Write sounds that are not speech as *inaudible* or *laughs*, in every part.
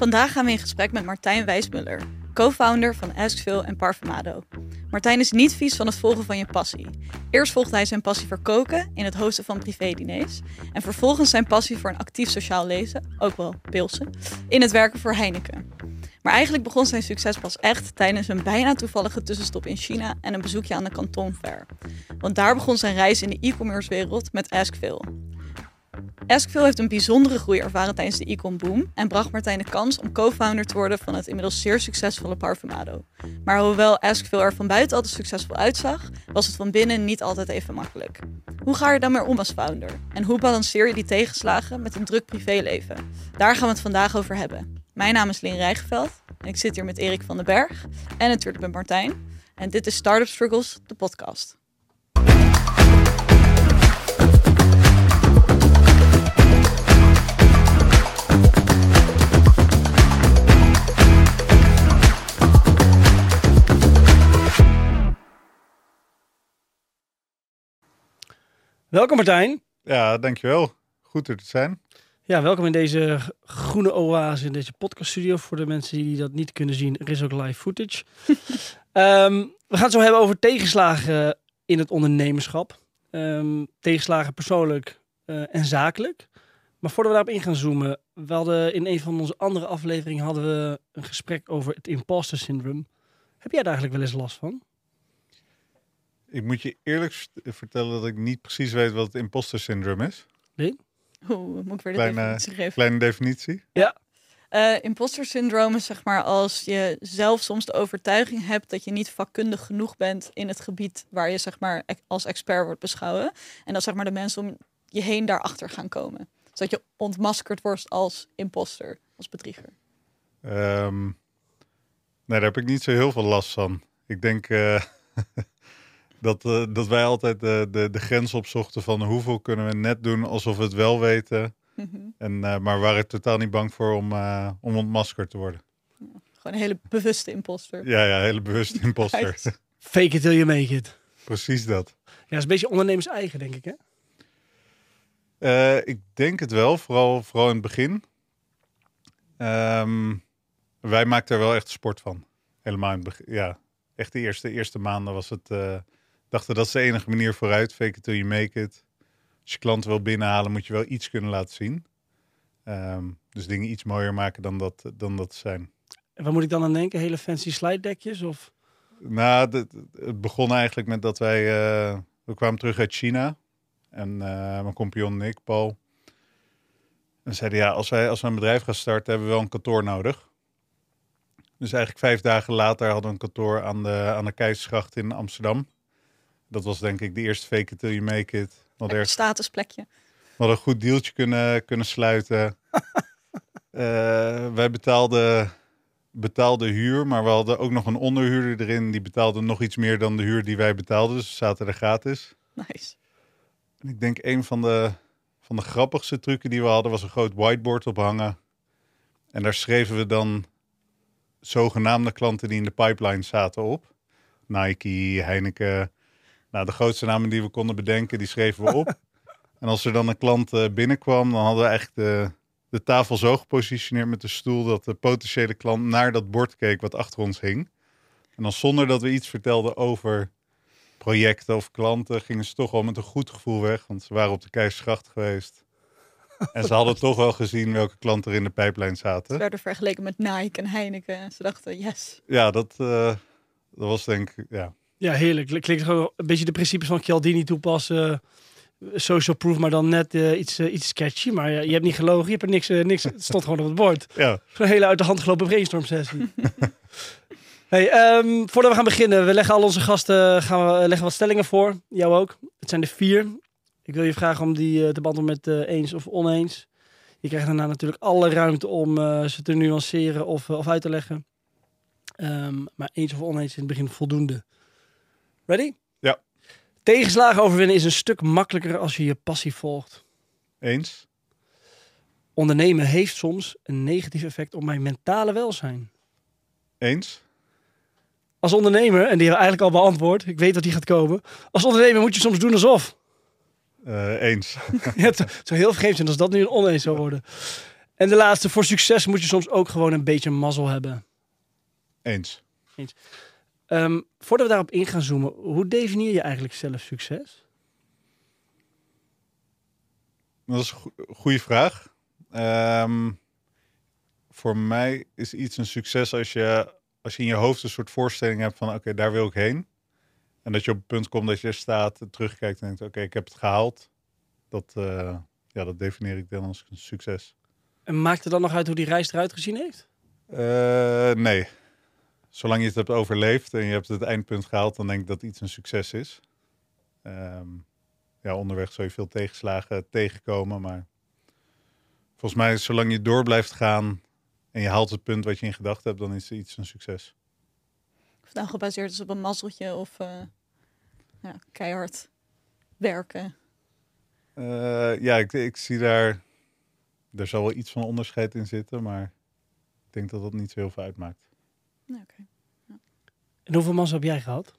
Vandaag gaan we in gesprek met Martijn Wijsmuller, co-founder van Askville en Parfumado. Martijn is niet vies van het volgen van je passie. Eerst volgde hij zijn passie voor koken in het hosten van privédiners. En vervolgens zijn passie voor een actief sociaal lezen, ook wel pilsen, in het werken voor Heineken. Maar eigenlijk begon zijn succes pas echt tijdens een bijna toevallige tussenstop in China en een bezoekje aan de Canton Fair. Want daar begon zijn reis in de e-commerce wereld met Askville. Askville heeft een bijzondere groei ervaren tijdens de e-com boom en bracht Martijn de kans om co-founder te worden van het inmiddels zeer succesvolle Parfumado. Maar hoewel Askville er van buiten altijd succesvol uitzag, was het van binnen niet altijd even makkelijk. Hoe ga je dan maar om als founder? En hoe balanceer je die tegenslagen met een druk privéleven? Daar gaan we het vandaag over hebben. Mijn naam is Lien Rijgeveld en ik zit hier met Erik van den Berg en natuurlijk met Martijn. En dit is Startup Struggles, de podcast. Welkom Martijn. Ja, dankjewel. Goed er te zijn. Ja, welkom in deze groene oase in deze podcaststudio. Voor de mensen die dat niet kunnen zien, er is ook live footage. *laughs* Ehm, we gaan het zo hebben over tegenslagen in het ondernemerschap. Ehm, tegenslagen persoonlijk eh, en zakelijk. Maar voordat we daarop in gaan zoomen, we hadden in een van onze andere afleveringen hadden we een gesprek over het imposter syndroom. Heb jij daar eigenlijk wel eens last van? Ik moet je eerlijk vertellen dat ik niet precies weet wat het imposter syndroom is. Oeh, moet ik weer de Kleine- definitie geven? Kleine definitie. Eh, imposter syndroom is zeg maar als je zelf soms de overtuiging hebt dat je niet vakkundig genoeg bent in het gebied waar je zeg maar ex- als expert wordt beschouwen. En dat zeg maar de mensen om je heen daarachter gaan komen. Zodat je ontmaskerd wordt als imposter, als bedrieger. Ehm, nee, daar heb ik niet zo heel veel last van. Ik denk eh, *laughs* dat, eh, dat wij altijd de, de, de grens opzochten van hoeveel kunnen we net doen alsof we het wel weten. En, eh, maar we waren totaal niet bang voor om, eh, om ontmaskerd te worden. Gewoon een hele bewuste imposter. Ja, ja, hele bewuste *laughs* imposter. Fake it till you make it. Precies dat. Ja, dat is een beetje ondernemers eigen, denk ik hè? Eh, ik denk het wel, vooral, vooral in het begin. Ehm, wij maakten er wel echt sport van. Helemaal in het begin. Ja, echt de eerste, eerste maanden was het. eh dachten dat is de enige manier vooruit. Fake it till you make it. Als je klanten wil binnenhalen, moet je wel iets kunnen laten zien. Ehm, dus dingen iets mooier maken dan dat, dan dat zijn. En waar moet ik dan aan denken? Hele fancy slide deckjes of... Nou, het- het begon eigenlijk met dat wij... eh, we kwamen terug uit China. En eh, mijn compagnon Nick, Paul... En zeiden, ja, als wij, als we een bedrijf gaan starten, hebben we wel een kantoor nodig. Dus eigenlijk vijf dagen later hadden we een kantoor aan de, aan de Keizersgracht in Amsterdam. Dat was denk ik de eerste fake it till you make it. Echt er- statusplekje. we hadden een goed dealtje kunnen, kunnen sluiten. *laughs* Eh, wij betaalden, betaalden huur, maar we hadden ook nog een onderhuurder erin. Die betaalde nog iets meer dan de huur die wij betaalden. Dus we zaten er gratis. Nice. En ik denk een van de, van de grappigste trucken die we hadden was een groot whiteboard ophangen. En daar schreven we dan zogenaamde klanten die in de pipeline zaten op. Nike, Heineken. Nou, de grootste namen die we konden bedenken, die schreven we op. *laughs* en als er dan een klant eh, binnenkwam, dan hadden we eigenlijk de, de tafel zo gepositioneerd met de stoel dat de potentiële klant naar dat bord keek wat achter ons hing. En dan zonder dat we iets vertelden over projecten of klanten, gingen ze toch wel met een goed gevoel weg. Want ze waren op de Keizersgracht geweest. En ze hadden toch wel gezien welke klanten er in de pijplijn Ze zaten. werden vergeleken met Nike en Heineken. En ze dachten, yes. Ja, dat, eh, dat was denk ik, ja. Ja, heerlijk. Klinkt gewoon een beetje de principes van Chialdini toepassen. Social proof, maar dan net eh, iets, eh, iets sketchy. Maar je hebt niet gelogen, je hebt er niks, eh, niks. Het stond gewoon op het bord. ja. Een hele uit de hand gelopen brainstorm sessie. *laughs* hey, ehm, voordat we gaan beginnen, we leggen al onze gasten gaan we, leggen wat stellingen voor. Jou ook. Het zijn er vier. Ik wil je vragen om die te beantwoorden met eens of oneens. Je krijgt daarna natuurlijk alle ruimte om ze te nuanceren of, of uit te leggen. Ehm, maar eens of oneens in het begin voldoende. Ready? Ja. Tegenslagen overwinnen is een stuk makkelijker als je je passie volgt. Eens? Ondernemen heeft soms een negatief effect op mijn mentale welzijn. Eens? Als ondernemer, en die hebben we eigenlijk al beantwoord, ik weet dat die gaat komen. Als ondernemer moet je soms doen alsof. Eh, eens. *laughs* Ja, het zou heel vreemd zijn als dat nu een oneens zou worden. En de laatste, voor succes moet je soms ook gewoon een beetje mazzel hebben. Eens. Ehm, voordat we daarop in gaan zoomen, hoe definieer je eigenlijk zelf succes? Dat is een goede vraag. Ehm, voor mij is iets een succes als je, als je in je hoofd een soort voorstelling hebt van oké, daar wil ik heen. En dat je op het punt komt dat je er staat, terugkijkt en denkt oké, ik heb het gehaald. Dat, eh, ja, dat definieer ik dan als een succes. En maakt het dan nog uit hoe die reis eruit gezien heeft? Eh, nee. Zolang je het hebt overleefd en je hebt het eindpunt gehaald, dan denk ik dat iets een succes is. Ehm, ja, onderweg zul je veel tegenslagen tegenkomen, maar volgens mij, zolang je door blijft gaan en je haalt het punt wat je in gedachten hebt, dan is iets een succes. Of het nou gebaseerd is op een mazzeltje of eh, ja, keihard werken. Eh, ja, ik, ik zie daar, er zal wel iets van onderscheid in zitten, maar ik denk dat dat niet zo heel veel uitmaakt. Ja, oké. En hoeveel mans heb jij gehad?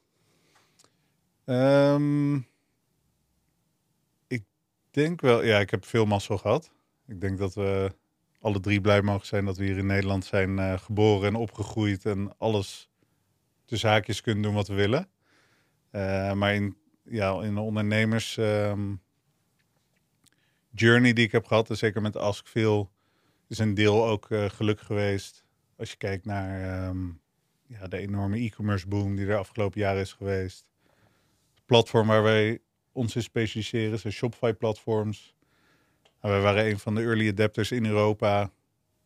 Ehm, ik denk wel, ja, ik heb veel mazzel gehad. Ik denk dat we alle drie blij mogen zijn dat we hier in Nederland zijn eh, geboren en opgegroeid en alles tussen haakjes kunnen doen wat we willen. Eh, maar in, ja, in de ondernemers ehm, journey die ik heb gehad, en zeker met Askveel, is een deel ook eh, geluk geweest. Als je kijkt naar ehm, ja, de enorme e-commerce boom die er afgelopen jaren is geweest. Het platform waar wij ons in specialiseren zijn Shopify platforms. Nou, wij waren een van de early adapters in Europa.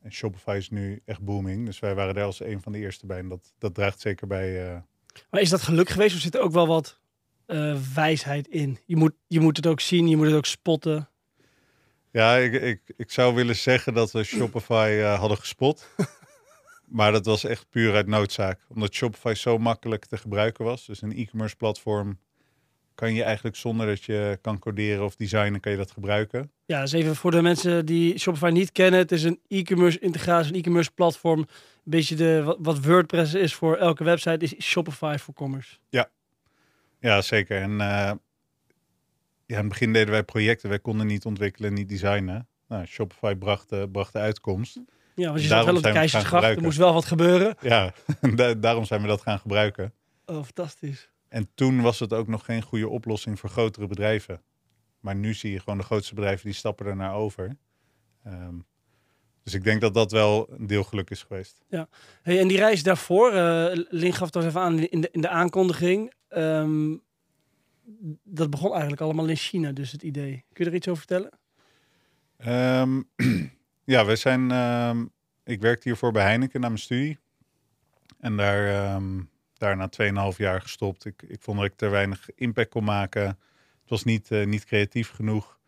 En Shopify is nu echt booming. Dus wij waren daar als een van de eerste bij. En dat, dat draagt zeker bij. eh, Maar is dat geluk geweest of zit er ook wel wat eh, wijsheid in? Je moet, je moet het ook zien, je moet het ook spotten. Ja, ik, ik, ik zou willen zeggen dat we Shopify eh, hadden gespot. *laughs* maar dat was echt puur uit noodzaak. Omdat Shopify zo makkelijk te gebruiken was. Dus een e-commerce platform kan je eigenlijk zonder dat je kan coderen of designen, kan je dat gebruiken. Ja, dus even voor de mensen die Shopify niet kennen. Het is een e-commerce integratie, een e-commerce platform. Een beetje de, wat, WordPress is voor elke website, is Shopify voor commerce. Ja, zeker. En eh, ja, in het begin deden wij projecten. Wij konden niet ontwikkelen, niet designen. Nou, Shopify bracht, bracht de uitkomst. Ja, want je zat wel op de Keizersgracht, er moest wel wat gebeuren. *laughs* Ja, da- daarom zijn we dat gaan gebruiken. Oh, fantastisch. En toen was het ook nog geen goede oplossing voor grotere bedrijven. Maar nu zie je gewoon de grootste bedrijven die stappen er naar over. Ehm, dus ik denk dat dat wel een deel geluk is geweest. Hey, en die reis daarvoor, Lin gaf het al even aan in de, in de aankondiging. Ehm, dat begon eigenlijk allemaal in China, dus het idee. Kun je er iets over vertellen? Ehm, *clears throat* ja, we zijn. ehm, ik werkte hiervoor bij Heineken na mijn studie. En daar, ehm daar na 2,5 jaar gestopt. Ik, ik vond dat ik te weinig impact kon maken. Het was niet, eh, niet creatief genoeg.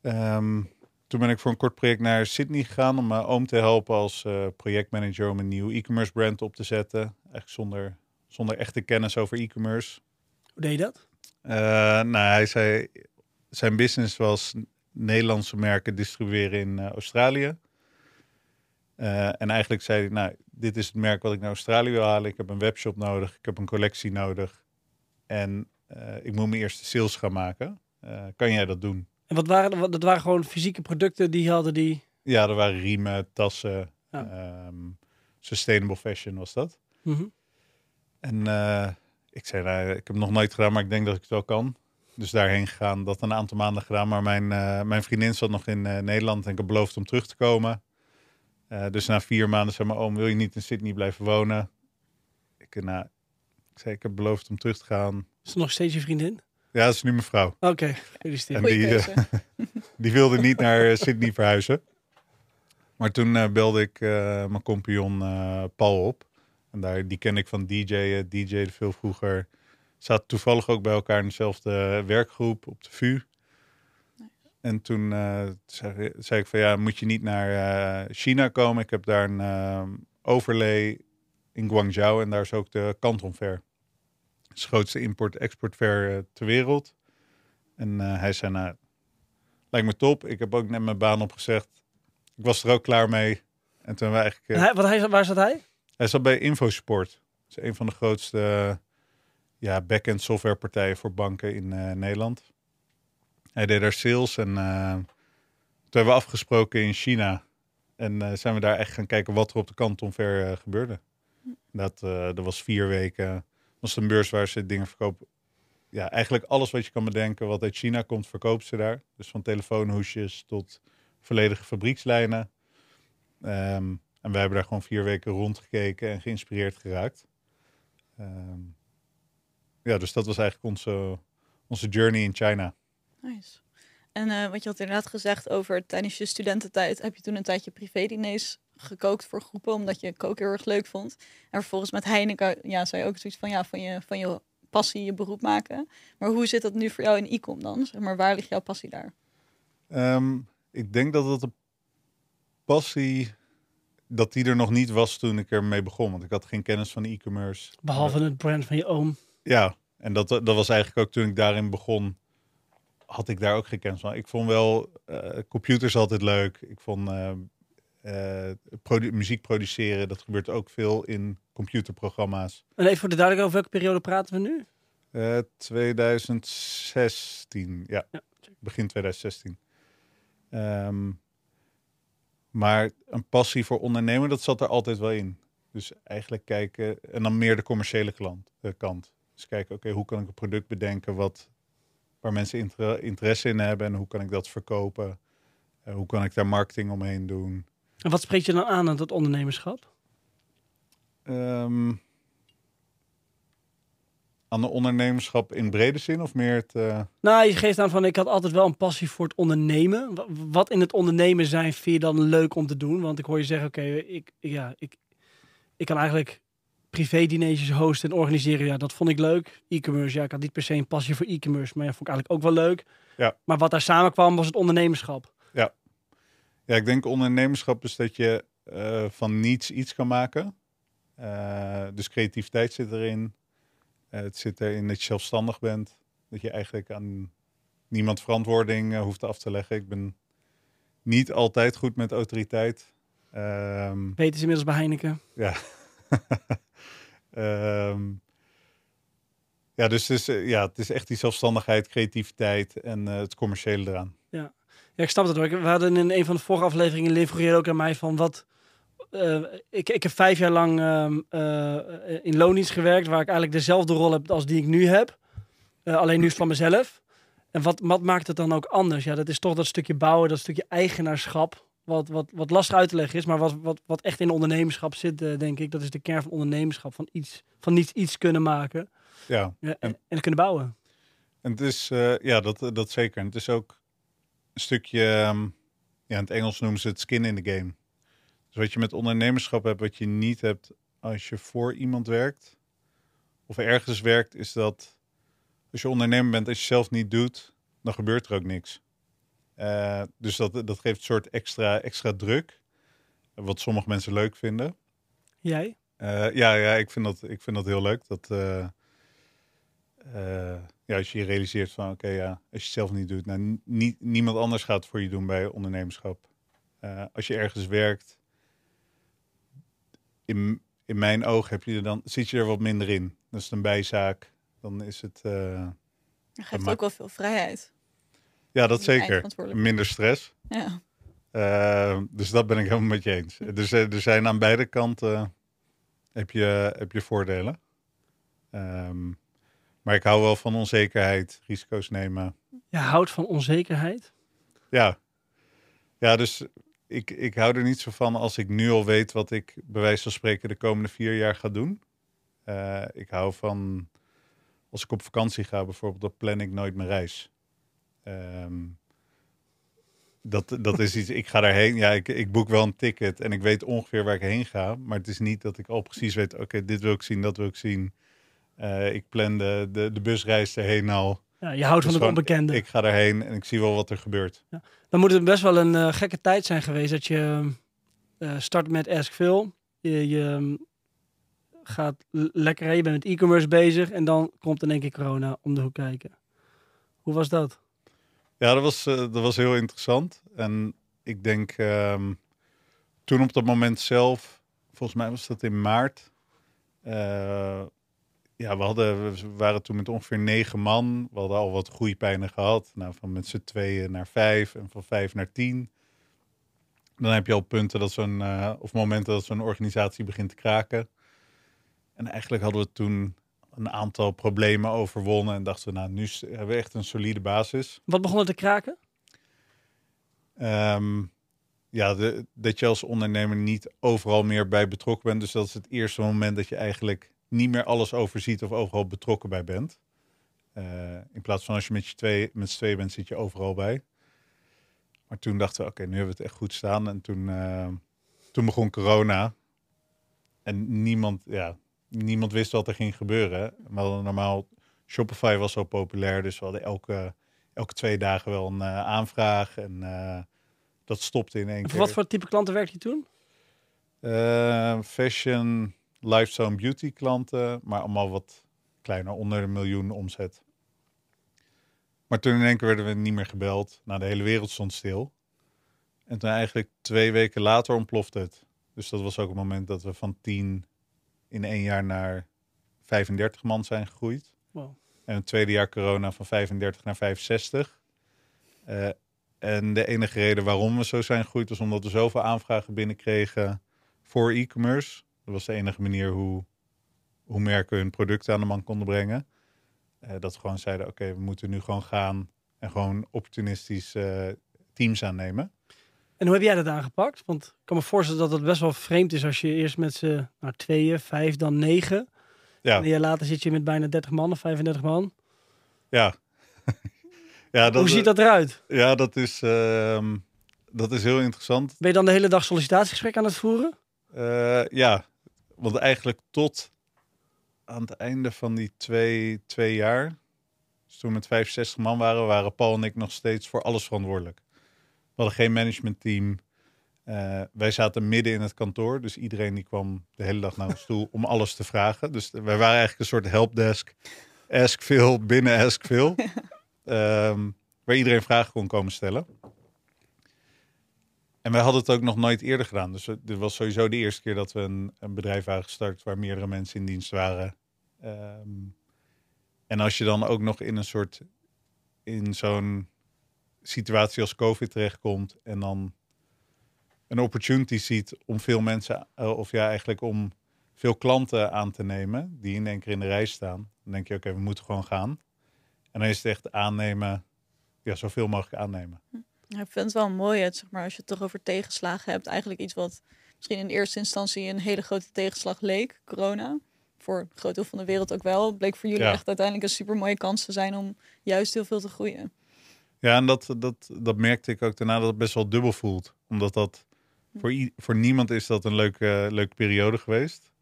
Ehm, toen ben ik voor een kort project naar Sydney gegaan om mijn oom te helpen als eh, projectmanager om een nieuw e-commerce brand op te zetten. Eigenlijk zonder, zonder echte kennis over e-commerce. Hoe deed je dat? Eh, nou, hij zei, zijn business was Nederlandse merken distribueren in eh, Australië. Eh, en eigenlijk zei hij, nou, dit is het merk wat ik naar Australië wil halen. Ik heb een webshop nodig, ik heb een collectie nodig. En eh, ik moet mijn eerste sales gaan maken. Kan jij dat doen? En wat waren, wat, dat waren gewoon fysieke producten die hadden die... Ja, er waren riemen, tassen, Ja. ehm, sustainable fashion was dat. Mhm. En ik zei, nou, ik heb nog nooit gedaan, maar ik denk dat ik het wel kan. Dus daarheen gegaan, dat een aantal maanden gedaan. Maar mijn, eh, mijn vriendin zat nog in eh, Nederland en ik heb beloofd om terug te komen. Eh, dus na vier maanden zei mijn oom, wil je niet in Sydney blijven wonen? Ik, eh, nou, ik zei, ik heb beloofd om terug te gaan. Is het nog steeds je vriendin? Ja, dat is nu mijn vrouw. Oké, gefeliciteerd. En die. *laughs* Die wilde niet naar Sydney verhuizen. Maar toen belde ik eh, mijn compagnon eh, Paul op. En daar, die ken ik van DJ'en, DJ'de veel vroeger. Zaten toevallig ook bij elkaar in dezelfde werkgroep op de VU. En toen eh, zei, zei ik van ja, moet je niet naar eh, China komen. Ik heb daar een eh, overlay in Guangzhou en daar is ook de Canton Fair. Het is de grootste import-export fair ter wereld. En hij zei nou, lijkt me top. Ik heb ook net mijn baan opgezegd. Ik was er ook klaar mee. En toen we eigenlijk... En hij, wat hij, waar zat hij? hij zat bij Infosport. Dat is een van de grootste ja, back-end softwarepartijen voor banken in eh, Nederland. Hij deed daar sales en eh, toen hebben we afgesproken in China. En eh, zijn we daar echt gaan kijken wat er op de Fair eh, gebeurde. Dat, dat was vier weken. was een beurs waar ze dingen verkopen. Ja, eigenlijk alles wat je kan bedenken wat uit China komt, verkoopt ze daar. Dus van telefoonhoesjes tot volledige fabriekslijnen. Ehm, en wij hebben daar gewoon vier weken rondgekeken en geïnspireerd geraakt. Ehm, ja, dus dat was eigenlijk onze, onze journey in China. Nice. En uh, wat je had inderdaad gezegd over tijdens je studententijd, heb je toen een tijdje privé-diners gekookt voor groepen, omdat je koken heel erg leuk vond. En vervolgens met Heineken, ja, zou je ook zoiets van, ja, van je, van je passie je beroep maken. Maar hoe zit dat nu voor jou in e-com dan? Zeg maar, waar ligt jouw passie daar? Um, ik denk dat het de passie, dat die er nog niet was toen ik ermee begon. Want ik had geen kennis van e-commerce. Behalve het brand van je oom. Ja, en dat, dat was eigenlijk ook toen ik daarin begon, had ik daar ook geen kennis van. Ik vond wel uh, computers altijd leuk. Ik vond uh, uh, produ muziek produceren, dat gebeurt ook veel in computerprogramma's. En even voor de duidelijkheid, over welke periode praten we nu? 2016, ja. ja. Begin 2016. Um, maar een passie voor ondernemen, dat zat er altijd wel in. Dus eigenlijk kijken, en dan meer de commerciële klant, kant. Dus kijken, oké, hoe kan ik een product bedenken wat, waar mensen inter interesse in hebben en hoe kan ik dat verkopen? Uh, hoe kan ik daar marketing omheen doen? En wat spreekt je dan aan aan dat ondernemerschap? Um, aan de ondernemerschap in brede zin of meer het... Uh... Nou, je geeft aan van ik had altijd wel een passie voor het ondernemen. Wat in het ondernemen zijn vind je dan leuk om te doen? Want ik hoor je zeggen, oké, ik, ja, ik, ik kan eigenlijk privé-dineetjes hosten en organiseren. Ja, dat vond ik leuk. E-commerce, ja, ik had niet per se een passie voor e-commerce, maar ja, vond ik eigenlijk ook wel leuk. Ja. Maar wat daar samenkwam was het ondernemerschap. Ja, ja ik denk ondernemerschap is dat je uh, van niets iets kan maken. Uh, dus creativiteit zit erin. Uh, het zit erin dat je zelfstandig bent. Dat je eigenlijk aan niemand verantwoording hoeft af te leggen. Ik ben niet altijd goed met autoriteit. Um, Weet is inmiddels bij Heineken. Ja. *laughs* um, ja, dus het is, uh, ja, het is echt die zelfstandigheid, creativiteit en het commerciële eraan. Ja. ja, ik snap het ook. We hadden in een van de vorige afleveringen, Leef ook aan mij van wat uh, ik, ik heb vijf jaar lang uh, in loondienst gewerkt, waar ik eigenlijk dezelfde rol heb als die ik nu heb. alleen nu is van mezelf. En wat, wat maakt het dan ook anders? Ja, dat is toch dat stukje bouwen, dat stukje eigenaarschap. Wat, wat, wat lastig uit te leggen is, maar wat, wat, wat echt in ondernemerschap zit, denk ik. Dat is de kern van ondernemerschap. Van, iets, van niets iets kunnen maken. Ja. en, en, en kunnen bouwen. En het is, ja, dat, dat zeker. En het is ook een stukje, um, ja, in het Engels noemen ze het skin in the game. Dus wat je met ondernemerschap hebt, wat je niet hebt als je voor iemand werkt of ergens werkt, is dat als je ondernemer bent, als je zelf niet doet, dan gebeurt er ook niks. Uh, dus dat, dat geeft een soort extra, extra druk, wat sommige mensen leuk vinden. Jij? Uh, ja, ja ik, vind dat, ik vind dat heel leuk. Dat, uh, ja, als je je realiseert van, oké, okay, ja, als je het zelf niet doet, nou, niet, niemand anders gaat het voor je doen bij ondernemerschap. als je ergens werkt, in, in mijn oog heb je er dan, zit je er wat minder in. Dat is een bijzaak. Dan is het. Uh, je geeft ook wel veel vrijheid. Ja, dat zeker. Minder stress. Ja. Uh, dus dat ben ik helemaal met je eens. *laughs* Dus er zijn aan beide kanten heb je, heb je voordelen. Um, maar ik hou wel van onzekerheid, risico's nemen. Je houdt van onzekerheid? Ja. Ja, dus ik, ik hou er niet zo van als ik nu al weet wat ik bij wijze van spreken de komende vier jaar ga doen. Uh, ik hou van, als ik op vakantie ga bijvoorbeeld, dan plan ik nooit mijn reis. Um, dat, dat is iets, ik ga daarheen, ja, ik, ik boek wel een ticket en ik weet ongeveer waar ik heen ga. Maar het is niet dat ik al precies weet, oké, dit wil ik zien, dat wil ik zien. Uh, ik plan de, de, de busreis erheen al. Ja, je houdt dus van het onbekende. Ik ga daarheen en ik zie wel wat er gebeurt. Ja. Dan moet het best wel een uh, gekke tijd zijn geweest dat je uh, start met Ask Phil. Je, je um, gaat lekker heen, je bent met e-commerce bezig en dan komt in één keer corona om de hoek kijken. Hoe was dat? Ja, dat was, uh, dat was heel interessant. En ik denk um, toen op dat moment zelf, volgens mij was dat in maart, ja, we, hadden, we waren toen met ongeveer negen man. We hadden al wat groeipijnen gehad. Nou, van met z'n tweeën naar vijf en van vijf naar tien. Dan heb je al punten dat zo'n, eh, of momenten dat zo'n organisatie begint te kraken. En eigenlijk hadden we toen een aantal problemen overwonnen en dachten we, nou, nu hebben we echt een solide basis. Wat begon er te kraken? Ehm, ja, de, dat je als ondernemer niet overal meer bij betrokken bent. Dus dat is het eerste moment dat je eigenlijk niet meer alles overziet of overal betrokken bij bent. Eh, in plaats van als je met je twee, met z'n tweeën bent, zit je overal bij. Maar toen dachten we, oké, nu hebben we het echt goed staan. En toen, eh, toen begon corona. En niemand, ja, niemand wist wat er ging gebeuren. Hadden normaal, Shopify was zo populair, dus we hadden elke, elke twee dagen wel een eh, aanvraag. En eh, dat stopte in één En keer. wat voor type klanten werkte je toen? Eh, fashion, lifestyle, beauty klanten, maar allemaal wat kleiner, onder een miljoen omzet. Maar toen in één keer werden we niet meer gebeld. Nou, de hele wereld stond stil. En toen eigenlijk twee weken later ontplofte het. Dus dat was ook het moment dat we van 10 in één jaar naar 35 man zijn gegroeid. Wow. En het tweede jaar corona van 35 naar 65. Eh, en de enige reden waarom we zo zijn gegroeid was omdat we zoveel aanvragen binnenkregen voor e-commerce. Dat was de enige manier hoe, hoe merken hun producten aan de man konden brengen. Eh, dat we gewoon zeiden, oké, we moeten nu gewoon gaan en gewoon opportunistisch eh, teams aannemen. En hoe heb jij dat aangepakt? Want ik kan me voorstellen dat het best wel vreemd is als je eerst met z'n nou, tweeën, vijf, dan negen. Ja. En een jaar later zit je met bijna 30 man of 35 man. Ja. *laughs* ja, hoe ziet dat eruit? Ja, dat is, ehm, dat is heel interessant. Ben je dan de hele dag sollicitatiegesprek aan het voeren? Eh, ja, want eigenlijk tot aan het einde van die twee, twee jaar, dus toen we met 65 man waren, waren Paul en ik nog steeds voor alles verantwoordelijk. We hadden geen managementteam. Eh, wij zaten midden in het kantoor, dus iedereen die kwam de hele dag naar ons toe om alles te vragen. Dus wij waren eigenlijk een soort helpdesk. Ask Phil binnen Ask Phil. *laughs* Ehm, waar iedereen vragen kon komen stellen. En wij hadden het ook nog nooit eerder gedaan. Dus dit was sowieso de eerste keer dat we een, een bedrijf waren gestart waar meerdere mensen in dienst waren. Ehm, en als je dan ook nog in een soort, in zo'n situatie als COVID terechtkomt en dan een opportunity ziet om veel mensen, eh, of ja, eigenlijk om veel klanten aan te nemen die in één keer in de rij staan, dan denk je, oké, we moeten gewoon gaan. En dan is het echt aannemen, ja, zoveel mogelijk aannemen. Ja, ik vind het wel mooi, het, zeg maar, als je het toch over tegenslagen hebt. Eigenlijk iets wat misschien in eerste instantie een hele grote tegenslag leek, corona. Voor een groot deel van de wereld ook wel. Bleek voor jullie Ja. echt uiteindelijk een super mooie kans te zijn om juist heel veel te groeien. Ja, en dat, dat, dat merkte ik ook daarna dat het best wel dubbel voelt. Omdat dat voor, voor niemand is dat een leuke, leuke periode geweest.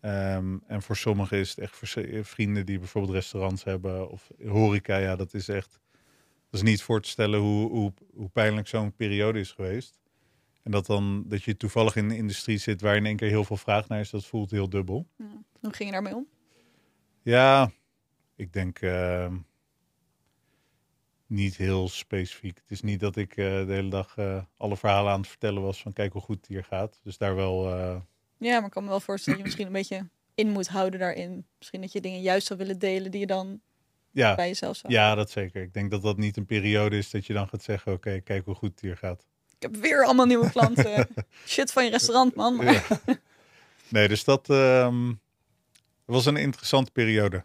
Ehm, en voor sommigen is het echt voor vrienden die bijvoorbeeld restaurants hebben of horeca. Ja, dat is echt. Dat is niet voor te stellen hoe, hoe, hoe pijnlijk zo'n periode is geweest. En dat dan dat je toevallig in een industrie zit waar in één keer heel veel vraag naar is, dat voelt heel dubbel. Hoe ging je daarmee om? Ja, ik denk ehm, niet heel specifiek. Het is niet dat ik eh, de hele dag eh, alle verhalen aan het vertellen was van kijk hoe goed het hier gaat. Dus daar wel, eh, Ja, maar ik kan me wel voorstellen dat je misschien een beetje in moet houden daarin. Misschien dat je dingen juist zou willen delen die je dan ja, bij jezelf zou ja, dat zeker. Ik denk dat dat niet een periode is dat je dan gaat zeggen oké, kijk hoe goed het hier gaat. Ik heb weer allemaal nieuwe klanten. *laughs* Shit van je restaurant, man. Ja. Nee, dus dat ehm, was een interessante periode.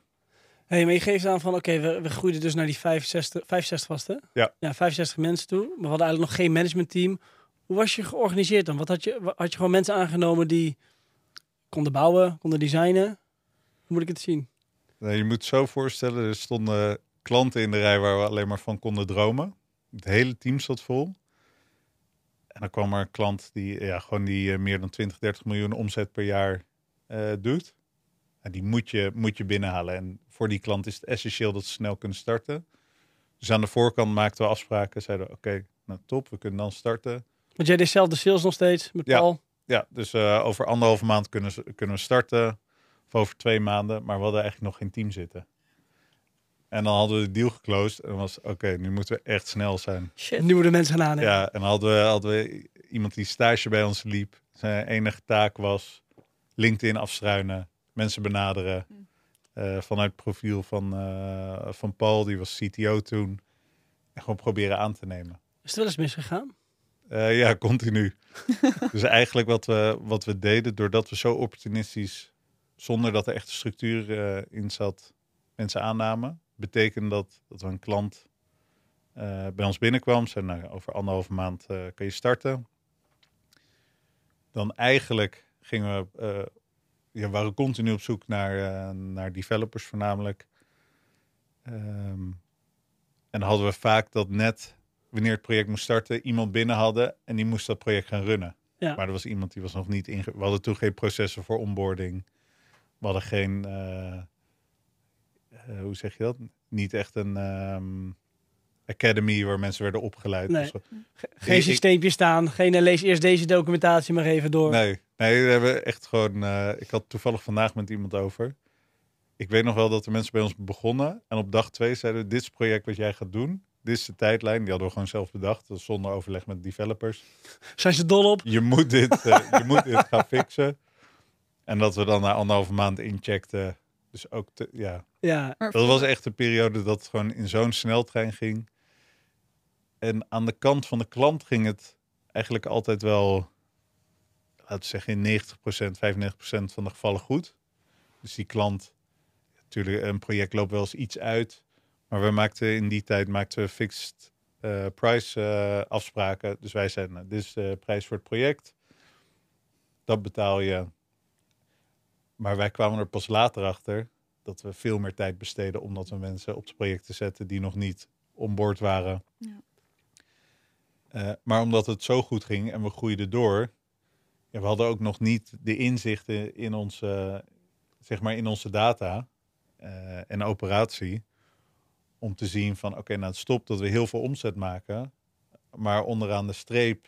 Hey, maar je geeft aan van, oké, we, we groeiden dus naar die 65, 65 was het, hè? Ja. Ja, 65 mensen toe. Maar we hadden eigenlijk nog geen managementteam. Hoe was je georganiseerd dan? Wat had je, had je gewoon mensen aangenomen die konden bouwen, konden designen? Hoe moet ik het zien? Nou, je moet het zo voorstellen, er stonden klanten in de rij waar we alleen maar van konden dromen. Het hele team zat vol. En dan kwam er een klant die, ja, gewoon die eh, meer dan 20, 30 miljoen omzet per jaar eh, doet. En die moet je, moet je binnenhalen. En voor die klant is het essentieel dat ze snel kunnen starten. Dus aan de voorkant maakten we afspraken. Zeiden we, oké, nou top, we kunnen dan starten. Want jij deed zelf de sales nog steeds met Ja. Paul. Ja, dus eh, over anderhalve maand kunnen, ze, kunnen we starten. Of over twee maanden. Maar we hadden eigenlijk nog geen team zitten. En dan hadden we de deal geclosed. En dan was oké, nu moeten we echt snel zijn. shit. Nu moeten mensen gaan aannemen. Ja, en dan hadden we, hadden we iemand die stage bij ons liep. Zijn enige taak was LinkedIn afstruinen, mensen benaderen. Eh, vanuit het profiel van, eh, van Paul, die was CTO toen. En gewoon proberen aan te nemen. Is het wel eens misgegaan? Eh, ja, continu. *laughs* dus eigenlijk wat we, wat we deden, doordat we zo opportunistisch, zonder dat er echt een structuur in zat, mensen aannamen, betekende dat dat we een klant bij ons binnenkwam. Zei, nou, over anderhalve maand kan je starten. Dan eigenlijk gingen we, ja, we waren continu op zoek naar, eh, naar developers voornamelijk. Ehm, en dan hadden we vaak dat net wanneer het project moest starten, iemand binnen hadden en die moest dat project gaan runnen. Ja. Maar er was iemand die was nog niet inge... We hadden toen geen processen voor onboarding. We hadden geen, eh, eh, hoe zeg je dat? Niet echt een ehm, academy waar mensen werden opgeleid. Nee. of zo. Geen Ik- systeempje staan. Geen lees eerst deze documentatie maar even door. Nee, nee, we hebben echt gewoon. eh, ik had toevallig vandaag met iemand over. Ik weet nog wel dat er mensen bij ons begonnen. En op dag twee zeiden: Dit is het project wat jij gaat doen. Dit is de tijdlijn. Die hadden we gewoon zelf bedacht. dus Zonder overleg met developers. Zijn ze dol op? Je moet dit, eh, je moet dit gaan fixen. En dat we dan na anderhalve maand incheckten. Dus ook, te, ja. Ja, Dat was echt een periode dat het gewoon in zo'n sneltrein ging. En aan de kant van de klant ging het eigenlijk altijd wel, laten we zeggen, in 90%, 95% van de gevallen goed. Dus die klant, natuurlijk, een project loopt wel eens iets uit. Maar we maakten in die tijd maakten we fixed eh, price eh, afspraken. Dus wij zeiden, nou, dit is de prijs voor het project. Dat betaal je. Maar wij kwamen er pas later achter dat we veel meer tijd besteden omdat we mensen op het project te zetten die nog niet onboord waren. Ja. Eh, maar omdat het zo goed ging en we groeiden door, ja, we hadden ook nog niet de inzichten in onze, zeg maar in onze data eh, en operatie om te zien van oké, nou het stopt dat we heel veel omzet maken, maar onderaan de streep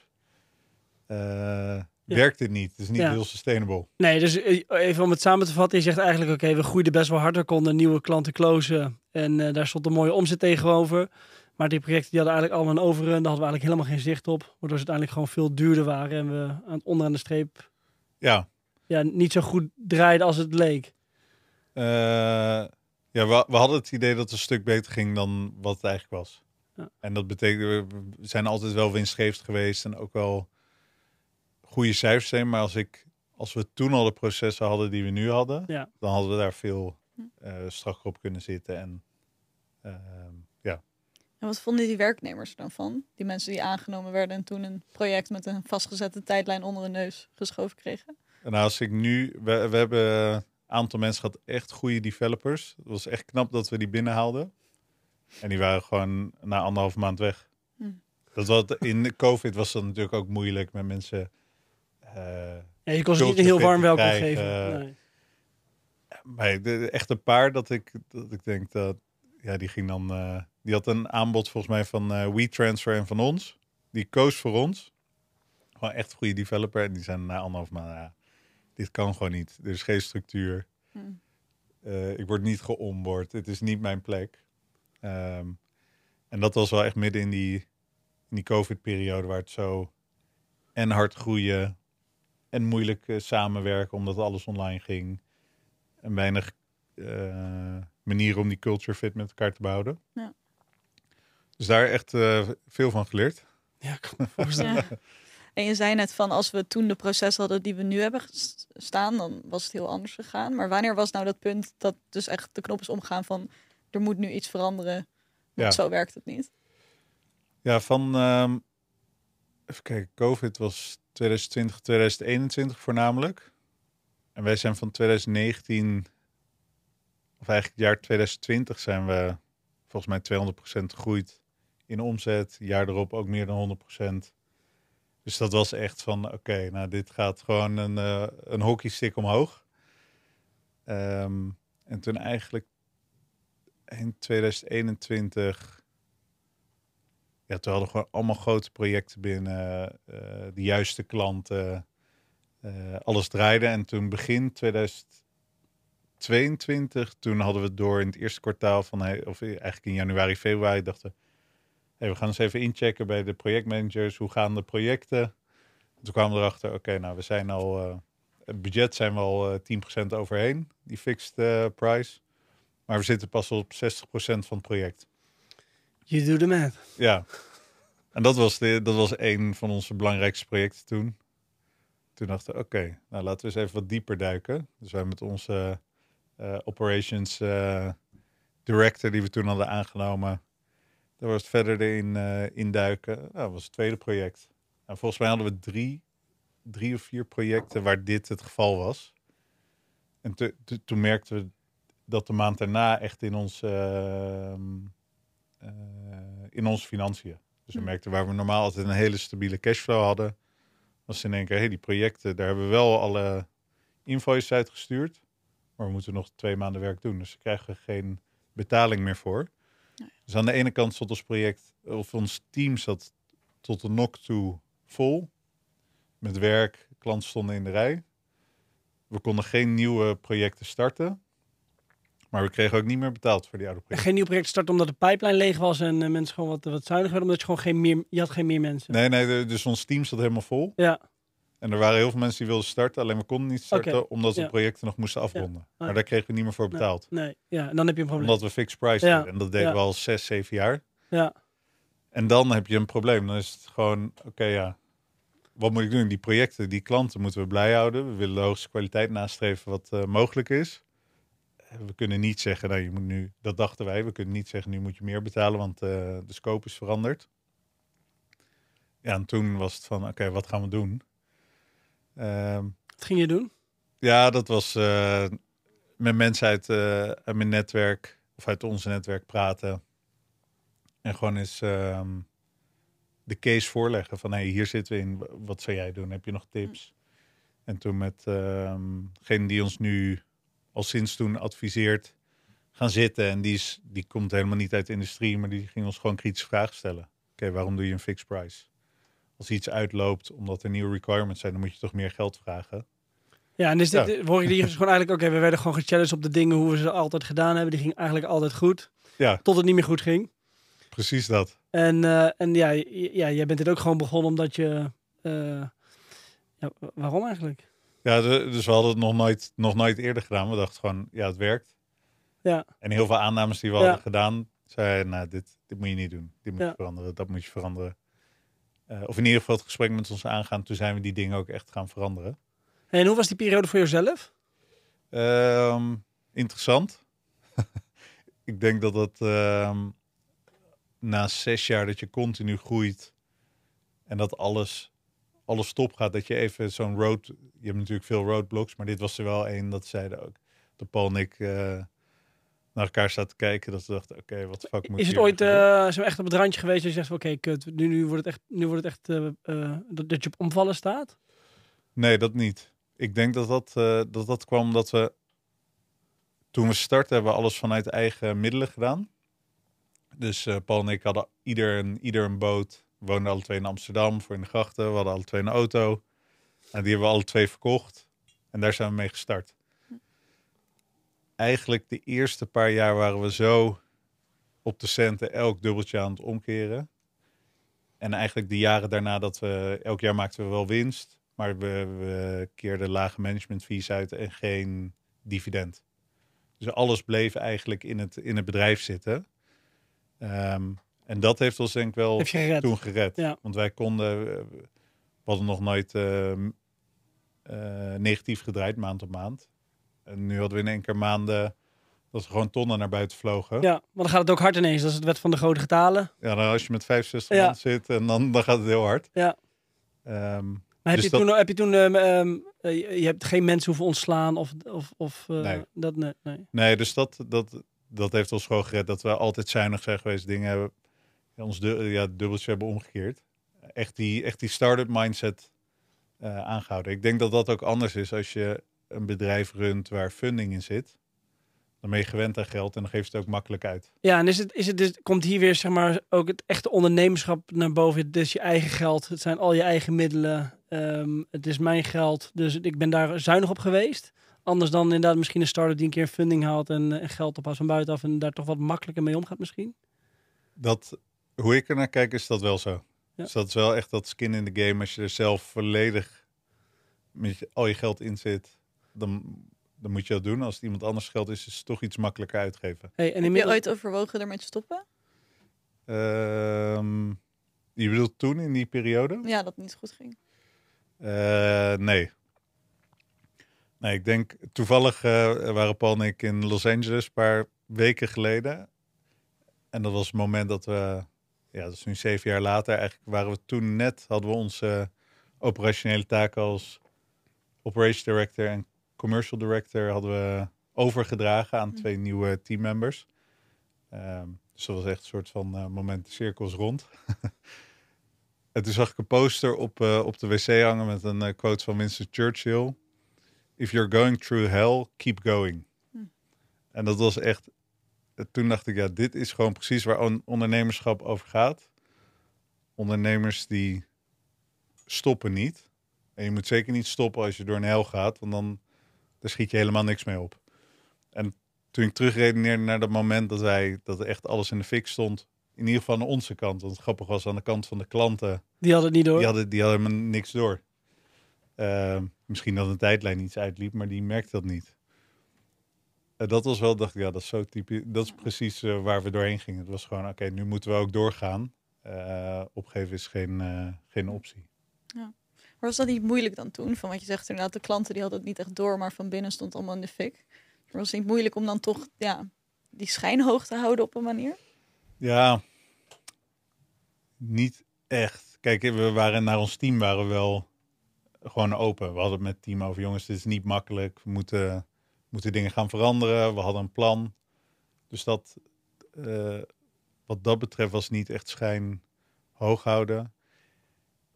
eh, werkt het niet. Het is niet Ja. heel sustainable. Nee, dus even om het samen te vatten. Je zegt eigenlijk, oké, we groeiden best wel hard. We konden nieuwe klanten closen. En daar stond een mooie omzet tegenover. Maar die projecten die hadden eigenlijk allemaal een overrun. Daar hadden we eigenlijk helemaal geen zicht op. Waardoor ze uiteindelijk gewoon veel duurder waren. En we aan het onderaan de streep Ja, ja, niet zo goed draaiden als het leek. Eh, ja, we, we hadden het idee dat het een stuk beter ging dan wat het eigenlijk was. Ja. En dat betekent, we zijn altijd wel winstgevend geweest en ook wel goede cijfers zijn. Maar als, ik, als we toen al de processen hadden die we nu hadden, Ja. dan hadden we daar veel eh strakker op kunnen zitten. En ehm, En wat vonden die werknemers er dan van? Die mensen die aangenomen werden en toen een project met een vastgezette tijdlijn onder hun neus geschoven kregen? en nou, als ik nu, we, we hebben een aantal mensen gehad, echt goede developers. Het was echt knap dat we die binnenhaalden. En die waren gewoon na anderhalf maand weg. Hm. Dat was, in de COVID was dat natuurlijk ook moeilijk met mensen. eh, Ja, je kon ze niet Culture een heel warm welkom krijgen, geven. eh, Nee. maar echt een paar dat ik, dat ik denk dat, ja, die ging dan, eh, die had een aanbod volgens mij van eh WeTransfer en van ons. Die koos voor ons. Gewoon echt een goede developer. En die zijn na anderhalf maand, ja, dit kan gewoon niet. Er is geen structuur. Hm. Eh, ik word niet geonboard. Het is niet mijn plek. Ehm, en dat was wel echt midden in die, in die COVID-periode waar het zo en hard groeien en moeilijk eh, samenwerken omdat alles online ging. En weinig eh, manieren om die culture fit met elkaar te behouden. Ja. Dus daar echt eh, veel van geleerd. Ja, ik kan me *laughs* voorstellen. Ja. En je zei net van als we toen de proces hadden die we nu hebben staan, dan was het heel anders gegaan. Maar wanneer was nou dat punt dat dus echt de knop is omgaan van er moet nu iets veranderen, want Ja. zo werkt het niet. Ja, van ehm, even kijken, COVID was 2020, 2021 voornamelijk. En wij zijn van 2019, of eigenlijk het jaar 2020 zijn we volgens mij 200% gegroeid in omzet. Jaar erop ook meer dan 100%. Dus dat was echt van, oké, nou dit gaat gewoon een, eh een hockeystick omhoog. Ehm, en toen eigenlijk in 2021 ja, toen hadden we gewoon allemaal grote projecten binnen, eh, de juiste klanten, eh, alles draaide. En toen begin 2022, toen hadden we door in het eerste kwartaal van, of eigenlijk in januari, februari, dachten hey, we gaan eens even inchecken bij de projectmanagers, hoe gaan de projecten? Toen kwamen we erachter, oké, nou we zijn al, eh, het budget zijn we al eh 10% overheen, die fixed eh, price. Maar we zitten pas op 60% van het project. You do the math. Ja. En dat was, de, dat was een van onze belangrijkste projecten toen. Toen dachten we, oké, nou laten we eens even wat dieper duiken. Dus wij met onze eh, operations eh, director die we toen hadden aangenomen. Daar was het verder in eh, induiken. Nou, dat was het tweede project. En volgens mij hadden we drie, drie of vier projecten waar dit het geval was. En te- te- toen merkten we dat de maand daarna echt in ons, ehm, eh, in onze financiën. Dus we Hm. merkten waar we normaal altijd een hele stabiele cashflow hadden, was in één keer, hey, die projecten, daar hebben we wel alle invoices uitgestuurd, maar we moeten nog twee maanden werk doen. Dus we krijgen geen betaling meer voor. Dus aan de ene kant stond ons project, of ons team zat tot de nok toe vol, met werk, klanten stonden in de rij. We konden geen nieuwe projecten starten. Maar we kregen ook niet meer betaald voor die oude projecten. Geen nieuw project starten omdat de pijplijn leeg was en eh, mensen gewoon wat, wat zuiniger werden. Omdat je gewoon geen meer, je had geen meer mensen. Nee, nee, de- dus ons team zat helemaal vol. Ja, En er waren heel veel mensen die wilden starten, alleen we konden niet starten omdat we ja. projecten nog moesten afronden. Maar daar kregen we niet meer voor betaald. nee. Ja, en dan heb je een probleem. Omdat we fixed price deden. En dat deden we al zes, zeven jaar. Ja, En dan heb je een probleem. Dan is het gewoon, oké ja, wat moet ik doen? Die projecten, die klanten moeten we blij houden. We willen de hoogste kwaliteit nastreven wat eh, mogelijk is. Eh, We kunnen niet zeggen, nou je moet nu, dat dachten wij, we kunnen niet zeggen nu moet je meer betalen, want eh, de scope is veranderd. Ja, en toen was het van, oké, wat gaan we doen? Ehm, wat ging je doen? ja, dat was eh, met mensen uit, eh, uit mijn netwerk of uit onze netwerk praten. En gewoon eens ehm, de case voorleggen van hey, hier zitten we in. Wat zou jij doen? Heb je nog tips? En toen met ehm degene die ons nu al sinds toen adviseert gaan zitten. En die, is, die komt helemaal niet uit de industrie, maar die ging ons gewoon kritische vragen stellen. Oké, waarom doe je een fixed price? Als iets uitloopt omdat er nieuwe requirements zijn, dan moet je toch meer geld vragen. Ja, en is dit, Ja. hoor je hier gewoon eigenlijk, oké, we werden gewoon gechallenged op de dingen hoe we ze altijd gedaan hebben. Die ging eigenlijk altijd goed, Ja, tot het niet meer goed ging. precies dat. En, eh, en ja, ja, jij bent dit ook gewoon begonnen omdat je, eh, ja, wa- waarom eigenlijk? Ja, dus we hadden het nog nooit, nog nooit eerder gedaan. We dachten gewoon, ja, het werkt. Ja. En heel veel aannames die we Ja. hadden gedaan, zeiden, nou, dit, dit moet je niet doen. Dit moet je veranderen, dat moet je veranderen. Eh, of in ieder geval het gesprek met ons aangaan. Toen zijn we die dingen ook echt gaan veranderen. En hoe was die periode voor jezelf? Ehm, interessant. *laughs* ik denk dat dat ehm, na zes jaar dat je continu groeit en dat alles, alles stop gaat, dat je even zo'n road. Je hebt natuurlijk veel roadblocks, maar dit was er wel één dat zeiden ook. Dat Paul en ik eh, naar elkaar zaten te kijken, dat we dachten: oké, wat de fuck moet Is het ooit eh, zo echt op het randje geweest dat je zegt, van, oké, kut, nu, nu wordt het echt, nu wordt het echt eh, eh, dat, dat je op omvallen staat? Nee, dat niet. Ik denk dat dat, dat dat kwam omdat we toen we startten hebben we alles vanuit eigen middelen gedaan. Dus Paul en ik hadden ieder een, ieder een boot. We woonden alle twee in Amsterdam voor in de grachten. We hadden alle twee een auto. En die hebben we alle twee verkocht. En daar zijn we mee gestart. Eigenlijk de eerste paar jaar waren we zo op de centen elk dubbeltje aan het omkeren. En eigenlijk de jaren daarna dat we elk jaar maakten we wel winst. Maar we, we keerden lage management fees uit en geen dividend. Dus alles bleef eigenlijk in het, in het bedrijf zitten. Ehm, en dat heeft ons denk ik wel gered? toen gered. Ja. Want wij konden, eh, we hadden nog nooit ehm, eh, negatief gedraaid maand op maand. En nu hadden we in één keer maanden dat we gewoon tonnen naar buiten vlogen. Ja, maar dan gaat het ook hard ineens. Dat is het wet van de grote getalen. Ja, dan als je met 65 Ja. man zit en dan, dan gaat het heel hard. Ja. Ehm, Maar heb Dus je dat- toen, heb je toen ehm, ehm, eh, je je hebt geen mensen hoeven ontslaan of, of, of eh, Nee. dat, nee, nee. Nee, dus dat, dat, dat heeft ons gewoon gered. Dat we altijd zuinig zijn geweest. Dingen hebben, ja, ons du ja, dubbeltje hebben omgekeerd. Echt die, echt die start-up mindset eh, aangehouden. Ik denk dat dat ook anders is als je een bedrijf runt waar funding in zit. Dan ben je gewend aan geld en dan geef je het ook makkelijk uit. Ja, en is het, is het dus, komt hier weer zeg maar ook het echte ondernemerschap naar boven? Het is je eigen geld, het zijn al je eigen middelen, ehm, het is mijn geld. Dus ik ben daar zuinig op geweest. Anders dan inderdaad misschien een start-up die een keer funding haalt en, en geld ophaalt van buitenaf en daar toch wat makkelijker mee omgaat misschien. Dat, hoe ik er naar kijk, is dat wel zo. Ja. Dus dat is wel echt dat skin in the game. Als je er zelf volledig met al je geld in zit, dan, dan moet je dat doen. Als het iemand anders geld is, is het toch iets makkelijker uitgeven. Hey, en Heb je ooit overwogen ermee te stoppen? Ehm, Je bedoelt toen in die periode? Ja, dat het niet goed ging. Eh, nee. Nee, ik denk toevallig eh, waren Paul en ik in Los Angeles een paar weken geleden. En dat was het moment dat we, ja, dat is nu zeven jaar later, eigenlijk waren we toen net, hadden we onze operationele taken als Operation Director en Commercial Director hadden we overgedragen aan Mhm. twee nieuwe teammembers. Ehm dus dat was echt een soort van eh, moment cirkels rond. *laughs* en toen zag ik een poster op, eh, op de wc hangen met een eh, quote van Winston Churchill. If you're going through hell, keep going. Hm. En dat was echt... Toen dacht ik, ja, dit is gewoon precies waar on- ondernemerschap over gaat. Ondernemers die stoppen niet. En je moet zeker niet stoppen als je door een hel gaat, want dan daar schiet je helemaal niks mee op. En toen ik terugredeneerde naar dat moment dat wij dat echt alles in de fik stond, in ieder geval aan onze kant, want het grappig was aan de kant van de klanten, Die hadden het niet door. die hadden, die hadden helemaal niks door. Eh, misschien dat een tijdlijn iets uitliep, maar die merkte dat niet. Eh, dat was wel, dacht ik, ja, dat is zo typisch. Dat is precies eh, waar we doorheen gingen. Het was gewoon, oké, nu moeten we ook doorgaan. Eh, opgeven is geen, eh, geen optie. Maar was dat niet moeilijk dan toen? Van wat je zegt, inderdaad, de klanten die hadden het niet echt door, maar van binnen stond allemaal in de fik. Maar was het niet moeilijk om dan toch ja, die schijn hoog te houden op een manier? Ja, niet echt. Kijk, we waren naar ons team waren we wel gewoon open. We hadden het met het team over, jongens, dit is niet makkelijk. We moeten, moeten dingen gaan veranderen. We hadden een plan. Dus dat, eh, wat dat betreft was niet echt schijn hoog houden.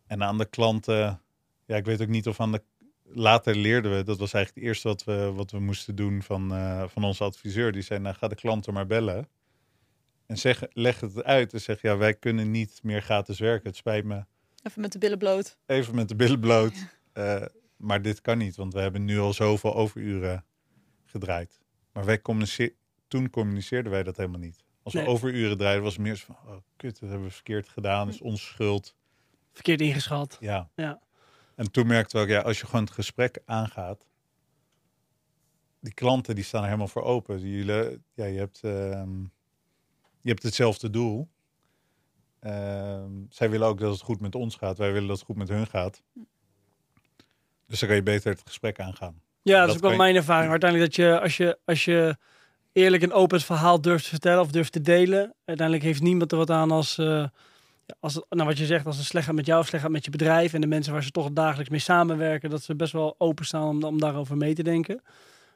En aan de klanten, ja, ik weet ook niet of aan de later leerden we, dat was eigenlijk het eerste wat we, wat we moesten doen van, eh, van onze adviseur. Die zei, nou ga de klanten maar bellen. En zeg, leg het uit en zeg, ja, wij kunnen niet meer gratis werken. Het spijt me. Even met de billen bloot. Even met de billen bloot. *laughs* Eh, maar dit kan niet, want we hebben nu al zoveel overuren gedraaid. Maar wij communiceer, toen communiceerden wij dat helemaal niet. Als we Nee. overuren draaiden, was het meer zo van, oh kut, dat hebben we verkeerd gedaan. Dat is onze schuld. Verkeerd ingeschat. Ja. Ja. En toen merkten we ook, ja, als je gewoon het gesprek aangaat, die klanten die staan er helemaal voor open. Jullie, ja, je hebt, ehm, je hebt hetzelfde doel. Ehm, zij willen ook dat het goed met ons gaat. Wij willen dat het goed met hun gaat. Dus dan kan je beter het gesprek aangaan. Ja, dat, Dat is ook wel je- mijn ervaring. Uiteindelijk dat je als, je, als je eerlijk en open het verhaal durft te vertellen of durft te delen, uiteindelijk heeft niemand er wat aan als, eh, als het, nou wat je zegt, als het slecht gaat met jou slecht gaat met je bedrijf en de mensen waar ze toch dagelijks mee samenwerken, dat ze best wel openstaan om, daarover mee te denken.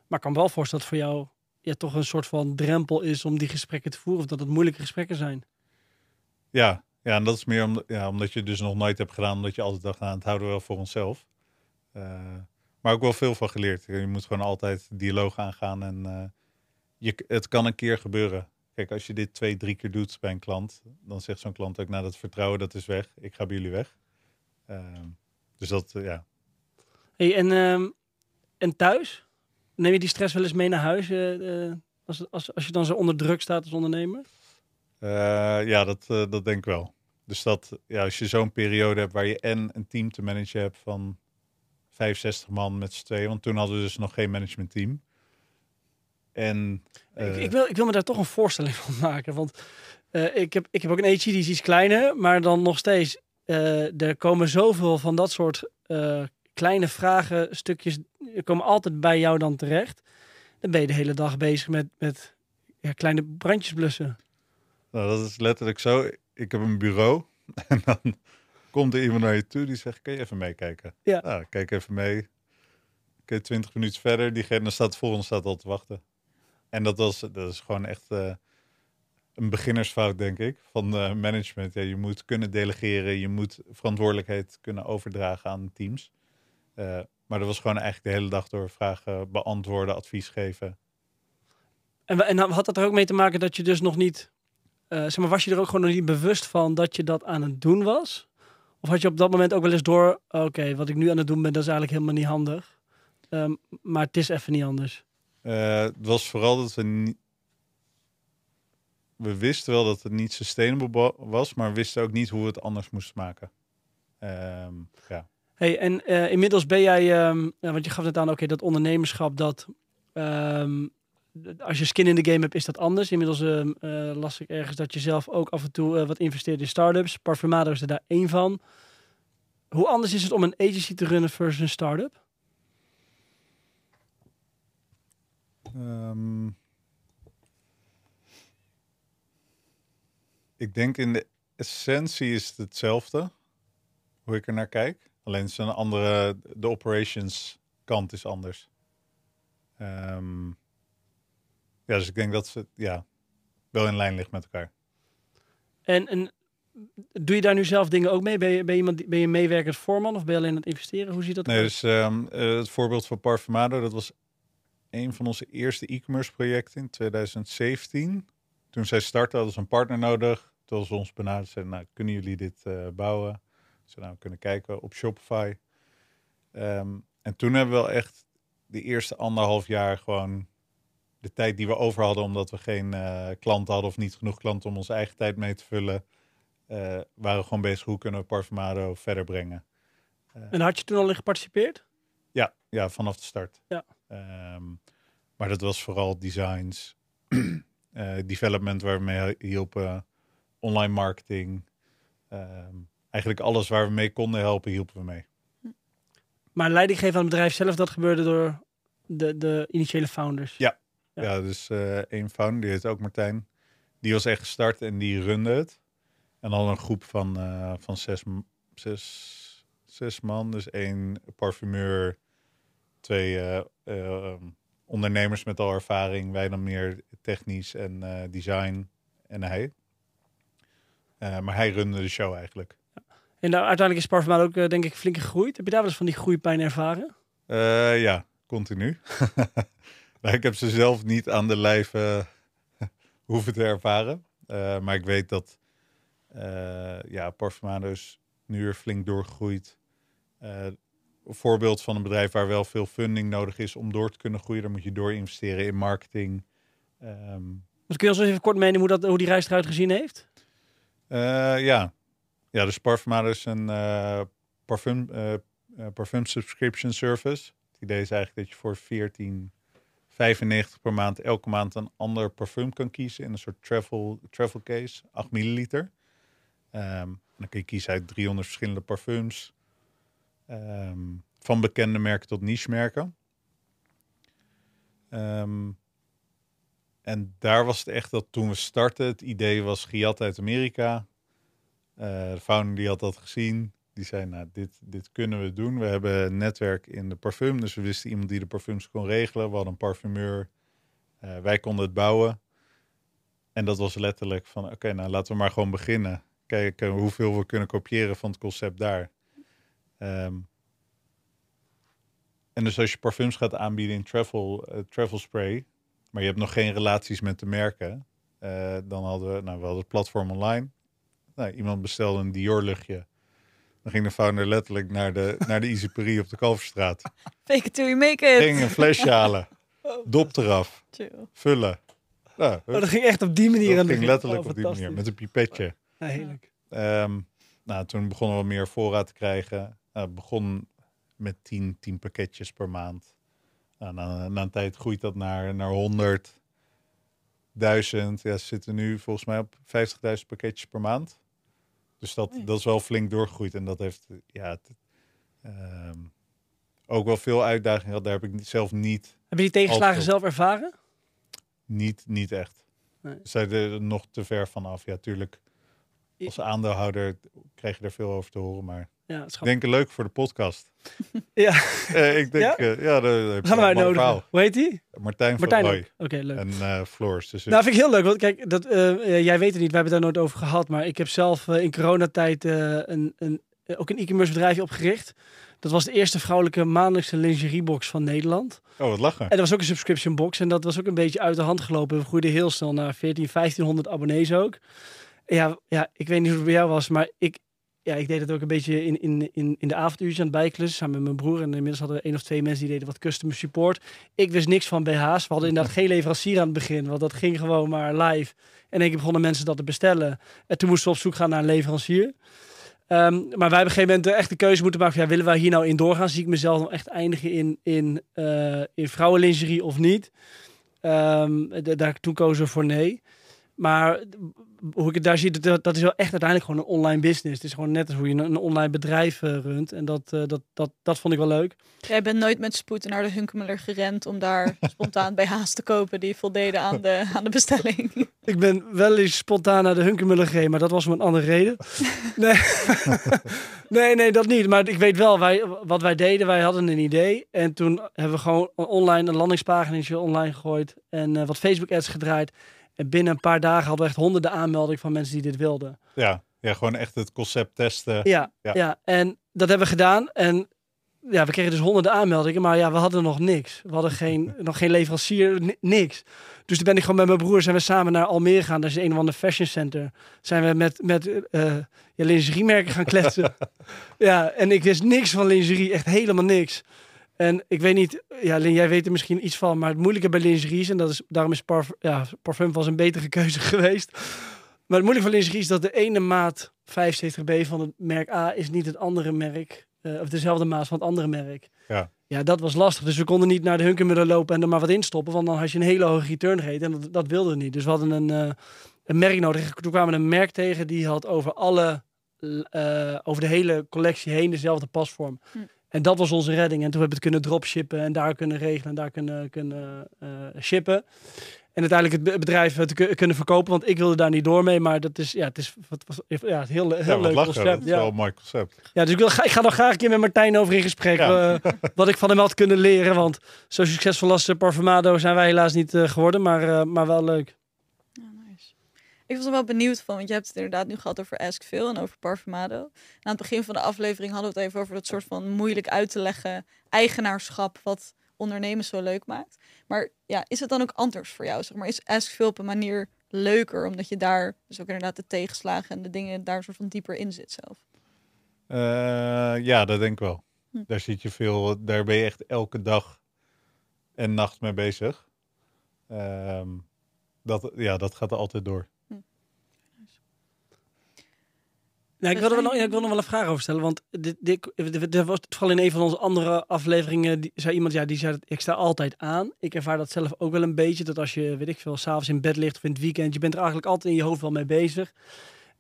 Maar ik kan wel voorstellen dat voor jou ja, toch een soort van drempel is om die gesprekken te voeren of dat het moeilijke gesprekken zijn. Ja, ja en dat is meer ja, omdat je het dus nog nooit hebt gedaan. Omdat je altijd dacht, nou, het houden we wel voor onszelf. Eh, maar ook wel veel van geleerd. Je moet gewoon altijd dialoog aangaan. En eh, je, het kan een keer gebeuren. Kijk, als je dit twee, drie keer doet bij een klant, dan zegt zo'n klant ook, nou, dat vertrouwen, dat is weg. Ik ga bij jullie weg. Ehm, dus dat, eh, ja. Hey, en, ehm, en thuis? Neem je die stress wel eens mee naar huis eh, als, als, als je dan zo onder druk staat als ondernemer? Eh, ja, dat, dat denk ik wel. Dus dat, ja, als je zo'n periode hebt waar je en een team te managen hebt van 65 man met z'n tweeën, want toen hadden we dus nog geen managementteam. En ik, eh, ik, wil, ik wil me daar toch een voorstelling van maken. Want eh, ik, heb, ik heb ook een AG die is iets kleiner, maar dan nog steeds. eh, er komen zoveel van dat soort kleine vragen, stukjes, er komen altijd bij jou dan terecht. Dan ben je de hele dag bezig met, met ja, kleine brandjes blussen. nou, dat is letterlijk zo. Ik heb een bureau *laughs* en dan komt er iemand naar je toe die zegt, kun je even meekijken? Ja. Nou, kijk even mee. Oké, 20 minuten verder, diegene staat de volgende staat al te wachten. En dat, was, dat is gewoon echt eh, een beginnersfout, denk ik, van eh, management. Ja, je moet kunnen delegeren, je moet verantwoordelijkheid kunnen overdragen aan teams. Eh, maar dat was gewoon eigenlijk de hele dag door vragen beantwoorden, advies geven. En, en had dat er ook mee te maken dat je dus nog niet, zeg maar, was je er ook gewoon nog niet bewust van dat je dat aan het doen was? Of had je op dat moment ook wel eens door, oké, wat ik nu aan het doen ben, dat is eigenlijk helemaal niet handig. Ehm, maar het is even niet anders. Eh, het was vooral dat we. We wisten wel dat het niet sustainable was, maar wisten ook niet hoe we het anders moesten maken. Ehm, ja. Hey, en eh, inmiddels ben jij, ehm, want je gaf net aan, oké, dat ondernemerschap, dat, ehm, als je skin in de game hebt, is dat anders. Inmiddels eh, las ik ergens dat je zelf ook af en toe wat investeert in startups. Parfumado is er daar één van. Hoe anders is het om een agency te runnen versus een start-up? Ehm, ik denk in de essentie is het hetzelfde. Hoe ik er naar kijk. Alleen is een andere, de operations kant is anders. Ehm, ja, dus ik denk dat ze ja, wel in lijn ligt met elkaar. En, en doe je daar nu zelf dingen ook mee? Ben je, ben je, iemand, die- ben je meewerkend voorman of ben je alleen aan het investeren? Hoe ziet dat Nee, uit? dus ehm, eh, het voorbeeld van Parfumado, dat was een van onze eerste e-commerce projecten in 2017. Toen zij startten hadden ze een partner nodig. Toen ze ons benaderd zeiden, nou, kunnen jullie dit eh, bouwen? Ze nou, we kunnen kijken op Shopify. Ehm, en toen hebben we wel echt de eerste anderhalf jaar gewoon de tijd die we over hadden, omdat we geen eh, klanten hadden of niet genoeg klanten om onze eigen tijd mee te vullen, eh, waren we gewoon bezig hoe kunnen we Parfumado verder brengen. En had je toen al in geparticipeerd? Ja, ja, vanaf de start. Ja. Ehm, maar dat was vooral designs, *clears throat* eh, development waar we mee hielpen, online marketing. Ehm, eigenlijk alles waar we mee konden helpen, hielpen we mee. Maar leiding geven aan het bedrijf zelf, dat gebeurde door de, de initiële founders. Ja. Ja. Ja, dus eh één founder, die heet ook Martijn. Die was echt gestart en die runde het. En dan een groep van, eh, van zes, zes, zes man. Dus één parfumeur, twee eh, eh, ondernemers met al ervaring. Wij dan meer technisch en eh, design en hij. Eh, maar hij runde de show eigenlijk. En nou, uiteindelijk is Parfumado ook, eh, denk ik, flink gegroeid. Heb je daar wel eens van die groeipijn ervaren? Ja, continu. *laughs* nou, ik heb ze zelf niet aan de lijf *laughs* hoeven te ervaren. Maar ik weet dat ja, Parfumado is nu weer flink doorgegroeid. Voorbeeld van een bedrijf waar wel veel funding nodig is om door te kunnen groeien. Daar moet je door investeren in marketing. Ehm, Dus kun je ons even kort meenemen hoe, dat, hoe die reis eruit gezien heeft? Eh, ja. ja, dus Parfumado is een eh, parfum, eh, parfum subscription service. Het idee is eigenlijk dat je voor 14,95 per maand elke maand een ander parfum kan kiezen in een soort travel, travel case, 8 milliliter. Ehm, dan kun je kiezen uit 300 verschillende parfums. Ehm, van bekende merken tot niche merken. Ehm, en daar was het echt dat toen we startten, het idee was Giat uit Amerika. Eh, de founder die had dat gezien. Die zei, nou, dit, dit kunnen we doen. We hebben een netwerk in de parfum. Dus we wisten iemand die de parfums kon regelen. We hadden een parfumeur. Eh, wij konden het bouwen. En dat was letterlijk van, oké, nou laten we maar gewoon beginnen. Kijken hoeveel we kunnen kopiëren van het concept daar. Ehm, en dus als je parfums gaat aanbieden in travel, eh, travel spray, maar je hebt nog geen relaties met de merken, eh, dan hadden we, nou, we hadden het platform online. Nou, iemand bestelde een Dior luchtje. Dan ging de founder letterlijk naar de, *laughs* naar de Easy Paris op de Kalverstraat. Fake it till you make it. Ging een flesje *laughs* halen, dop eraf, Chill. vullen. Nou, Oh, dat ging echt op die manier. aan dat ging letterlijk Oh, op die manier, met een pipetje. Ja, heerlijk. Ehm, nou, toen begonnen we meer voorraad te krijgen. Het begon met 10, 10 pakketjes per maand. Nou, na, na een tijd groeit dat naar, naar 100, 1000. Ja, ze zitten nu volgens mij op 50.000 pakketjes per maand. Dus dat, dat is wel flink doorgegroeid. En dat heeft ja, het, ehm, ook wel veel uitdagingen gehad. Daar heb ik zelf niet, Heb je die tegenslagen Altijd. zelf ervaren? niet, niet echt. Nee. Zijn er nog te ver vanaf. Ja, tuurlijk. Als aandeelhouder krijg je er veel over te horen. Maar Ja, Ik denk leuk voor de podcast. *laughs* Ja, Eh, ik denk, Ja? ja, ja daar, we gaan uitnodigen. Hoe heet die? Martijn, Martijn van Oké, leuk. en eh Floors. Dus Nou, vind ik heel leuk. Want kijk, dat, jij weet het niet, we hebben het daar nooit over gehad. Maar ik heb zelf in coronatijd een, een, ook een e-commerce bedrijfje opgericht. Dat was de eerste vrouwelijke maandelijkse lingeriebox van Nederland. oh, wat lachen. En dat was ook een subscription box. En dat was ook een beetje uit de hand gelopen. We groeiden heel snel naar 14, 1500 abonnees ook. Ja, ja, ik weet niet hoe het bij jou was, maar ik, ja, ik deed het ook een beetje in, in, in, in de avonduurtjes aan het bijklussen samen met mijn broer. En inmiddels hadden we één of twee mensen die deden wat customer support. Ik wist niks van BH's. We hadden inderdaad geen leverancier aan het begin, want dat ging gewoon maar live. En keer begonnen mensen dat te bestellen. En toen moesten we op zoek gaan naar een leverancier. Ehm, maar wij hebben op een gegeven moment echt de keuze moeten maken. van, Ja, willen wij hier nou in doorgaan? Zie ik mezelf nog echt eindigen in, in, eh in vrouwenlingerie of niet? D- daar, toen kozen we voor nee. Maar hoe ik het daar zie, dat, dat is wel echt uiteindelijk gewoon een online business. Het is gewoon net als hoe je een, een online bedrijf eh, runt. En dat, eh, dat, dat, dat vond ik wel leuk. Jij bent nooit met spoed naar de Hunkemuller gerend om daar *laughs* spontaan BH's te kopen die voldeden aan de, aan de bestelling. *laughs* Ik ben wel eens spontaan naar de Hunkemuller gereden, maar dat was om een andere reden. *laughs* Nee. nee, nee, dat niet. Maar ik weet wel, wij, wat wij deden, wij hadden een idee. En toen hebben we gewoon online een landingspaginaatje online gegooid. En eh, wat Facebook ads gedraaid. En binnen een paar dagen hadden we echt honderden aanmeldingen van mensen die dit wilden. Ja, ja, gewoon echt het concept testen. Ja, Ja. ja. en dat hebben we gedaan. En ja, we kregen dus honderden aanmeldingen, maar ja, we hadden nog niks. We hadden geen, *laughs* nog geen leverancier, ni- niks. Dus toen ben ik gewoon met mijn broer, zijn we samen naar Almere gegaan. Dat is een of ander fashion center. Zijn we met, met eh ja, lingeriemerken gaan kletsen. *laughs* ja, en ik wist niks van lingerie, echt helemaal niks. En ik weet niet, ja, Lin, jij weet er misschien iets van, maar het moeilijke bij lingerie is, en dat is, daarom is parfum, ja, parfum was een betere keuze *laughs* geweest. Maar het moeilijke van lingerie is dat de ene maat 75B van het merk A is niet het andere merk, eh, of dezelfde maat van het andere merk. Ja. Ja, dat was lastig. Dus we konden niet naar de Hunkemuller lopen en er maar wat instoppen, want dan had je een hele hoge return rate en dat, dat wilden we niet. Dus we hadden een, eh, een merk nodig. Toen kwamen we een merk tegen die had over alle, eh, over de hele collectie heen dezelfde pasvorm. Hm. En dat was onze redding. En toen hebben we het kunnen dropshippen en daar kunnen regelen en daar kunnen, kunnen eh, shippen. En uiteindelijk het be- bedrijf eh, te ku- kunnen verkopen, want ik wilde daar niet door mee. Maar dat is, ja, het is wat, was, ja, het heel, heel Ja, leuk lachen. Dat concept. is Ja. wel een mooi concept. ja, dus ik, wil, ga- ik ga nog graag een keer met Martijn over in gesprek. Ja. eh, *laughs* wat ik van hem had kunnen leren. Want zo succesvol als eh, Parfumado zijn wij helaas niet eh, geworden. Maar, eh, maar wel leuk. Ik was er wel benieuwd van, want je hebt het inderdaad nu gehad over Ask Phil en over Parfumado. En aan het begin van de aflevering hadden we het even over dat soort van moeilijk uit te leggen eigenaarschap wat ondernemers zo leuk maakt. Maar ja, is het dan ook anders voor jou? Zeg maar, is Ask Phil op een manier leuker, omdat je daar dus ook inderdaad de tegenslagen en de dingen daar soort van dieper in zit zelf? Eh, ja, dat denk ik wel. Hm. Daar zit je veel, daar ben je echt elke dag en nacht mee bezig. Ehm, dat, ja, dat gaat er altijd door. Nou, ik, wilde wel, nog- ik wil nog wel een vraag over stellen. Want dit, dit, dit, er was vooral in een van onze andere afleveringen. Die, zei iemand, ja, die zei dat ik sta altijd aan. Ik ervaar dat zelf ook wel een beetje. Dat als je, weet ik veel, s'avonds in bed ligt of in het weekend. Je bent er eigenlijk altijd in je hoofd wel mee bezig.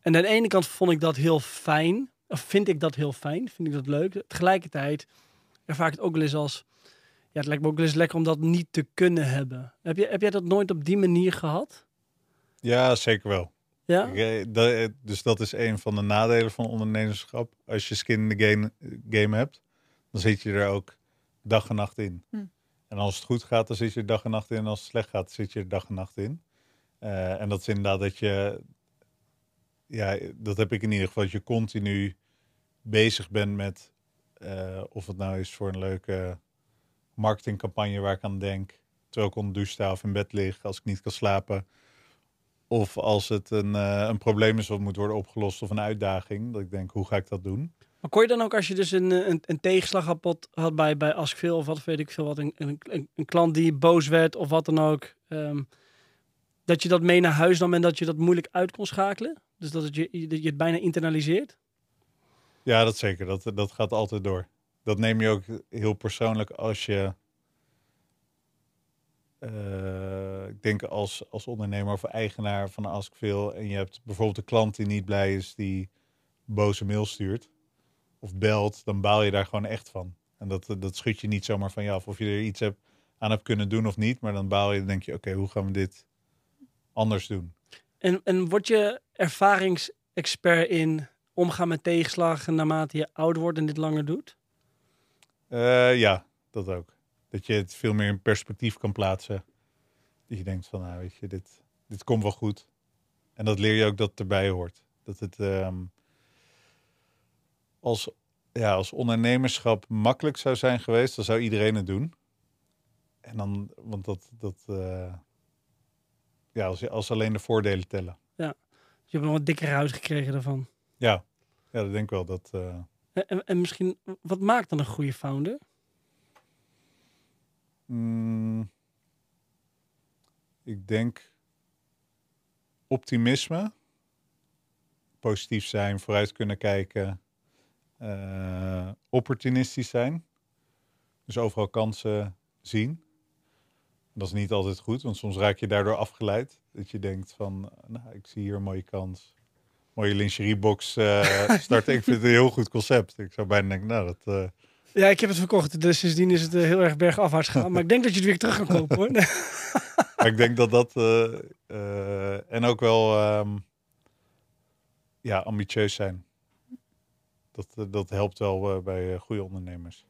En aan de ene kant vond ik dat heel fijn. Of vind ik dat heel fijn. Vind ik dat leuk. Tegelijkertijd ervaar ik het ook wel eens als... Ja, het lijkt me ook wel eens lekker om dat niet te kunnen hebben. Heb, je, heb jij dat nooit op die manier gehad? Ja, zeker wel. Ja? Eh, dat- eh, dus dat is een van de nadelen van ondernemerschap. Als je skin in de game, game hebt, dan zit je er ook dag en nacht in. Hm. En als het goed gaat, dan zit je er dag en nacht in. En als het slecht gaat, zit je er dag en nacht in. Eh, en dat is inderdaad dat je, ja, dat heb ik in ieder geval, dat je continu bezig bent met, of het nou is voor een leuke marketingcampagne waar ik aan denk, terwijl ik onder de douche sta of in bed lig, als ik niet kan slapen. Of als het een, eh, een probleem is wat moet worden opgelost of een uitdaging. Dat ik denk, hoe ga ik dat doen? Maar kon je dan ook als je dus een, eh, een, een tegenslag had, had bij, bij Askveel of wat weet ik veel wat, een, een, een, klant die boos werd of wat dan ook, ehm, dat je dat mee naar huis nam en dat je dat moeilijk uit kon schakelen? Dus dat, het je, dat je het bijna internaliseert? Ja, dat zeker. Dat, dat gaat altijd door. Dat neem je ook heel persoonlijk als je... eh, ik denk als, als ondernemer of eigenaar van Askveel... en je hebt bijvoorbeeld een klant die niet blij is... die boze mail stuurt of belt... dan baal je daar gewoon echt van. En dat, dat schud je niet zomaar van je af. Of je er iets hebt, aan hebt kunnen doen of niet... maar dan baal je, dan denk je... oké, hoe gaan we dit anders doen? En, en word je ervaringsexpert in omgaan met tegenslagen naarmate je ouder wordt en dit langer doet? Eh, ja, dat ook. Dat je het veel meer in perspectief kan plaatsen. Dat je denkt van, nou weet je, dit, dit komt wel goed. En dat leer je ook dat het erbij hoort. Dat het ehm, als, ja, als ondernemerschap makkelijk zou zijn geweest, dan zou iedereen het doen. En dan, want dat, dat eh, ja, als, als alleen de voordelen tellen. Je hebt nog wat dikker huis gekregen daarvan. Ja, ja dat denk ik wel. Dat, eh, en, en misschien, wat maakt dan een goede founder? Mm, ik denk optimisme, positief zijn, vooruit kunnen kijken, eh, opportunistisch zijn, dus overal kansen zien. Dat is niet altijd goed, want soms raak je daardoor afgeleid. Dat je denkt van, nou, ik zie hier een mooie kans. Mooie lingeriebox eh *laughs* starten. ik vind het een heel goed concept. Ik zou bijna denken, nou, dat... eh, Ja, ik heb het verkocht. Dus sindsdien is het eh, heel erg bergafwaarts gegaan. Maar ik denk dat je het weer terug kan kopen hoor. *laughs* Maar ik denk dat dat. eh, eh, en ook wel. ehm, ja, ambitieus zijn. Dat, dat helpt wel bij goede ondernemers.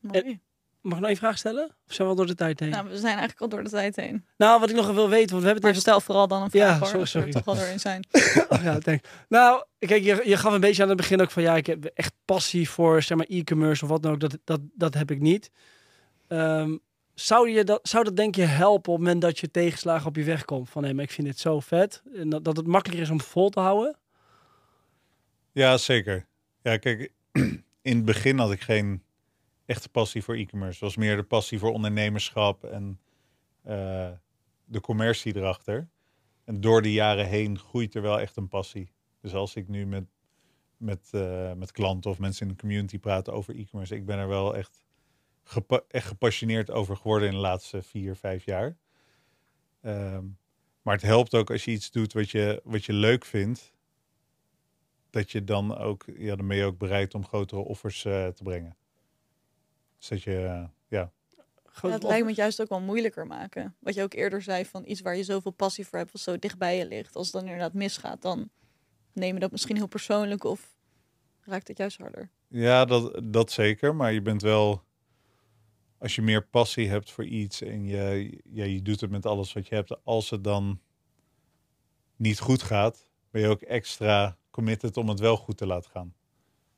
Mooi. Mag ik nog één vraag stellen? Of zijn we al door de tijd heen? Nou, Nou, we zijn eigenlijk al door de tijd heen. wat ik nog wil weten, want we hebben Maar het even... stel vooral dan een Ja, vraag hoor, sorry, er sorry. toch al doorheen zijn. *laughs* Oh, ja, denk. Nou, kijk, je, je gaf een beetje aan het begin ook van... Ja, ik heb echt passie voor, zeg maar, e-commerce of wat dan ook. Dat, dat, dat heb ik niet. Ehm, zou, je dat, zou dat denk je helpen op het moment dat je tegenslagen op je weg komt? Van, hé, maar ik vind dit zo vet. En dat, dat het makkelijker is om vol te houden? Ja, zeker. Ja, kijk, *clears throat* in het begin had ik geen echte passie voor e-commerce. Was meer de passie voor ondernemerschap en eh, de commercie erachter. En door de jaren heen groeit er wel echt een passie. Dus als ik nu met, met, eh, met klanten of mensen in de community praat over e-commerce, ik ben er wel echt, echt gepassioneerd over geworden in de laatste vier, vijf jaar. Ehm, maar het helpt ook als je iets doet wat je, wat je leuk vindt dat je dan ook, ja, dan ook bereid om grotere offers eh, te brengen. Dus dat je, eh, ja, Ja, het lijkt me het juist ook wel moeilijker maken. Wat je ook eerder zei van iets waar je zoveel passie voor hebt, wat zo dichtbij je ligt. Als het dan inderdaad misgaat, dan neem je dat misschien heel persoonlijk of raakt het juist harder. ja dat, dat zeker. Maar je bent wel, als je meer passie hebt voor iets en je, ja, je doet het met alles wat je hebt, als het dan niet goed gaat, ben je ook extra committed om het wel goed te laten gaan.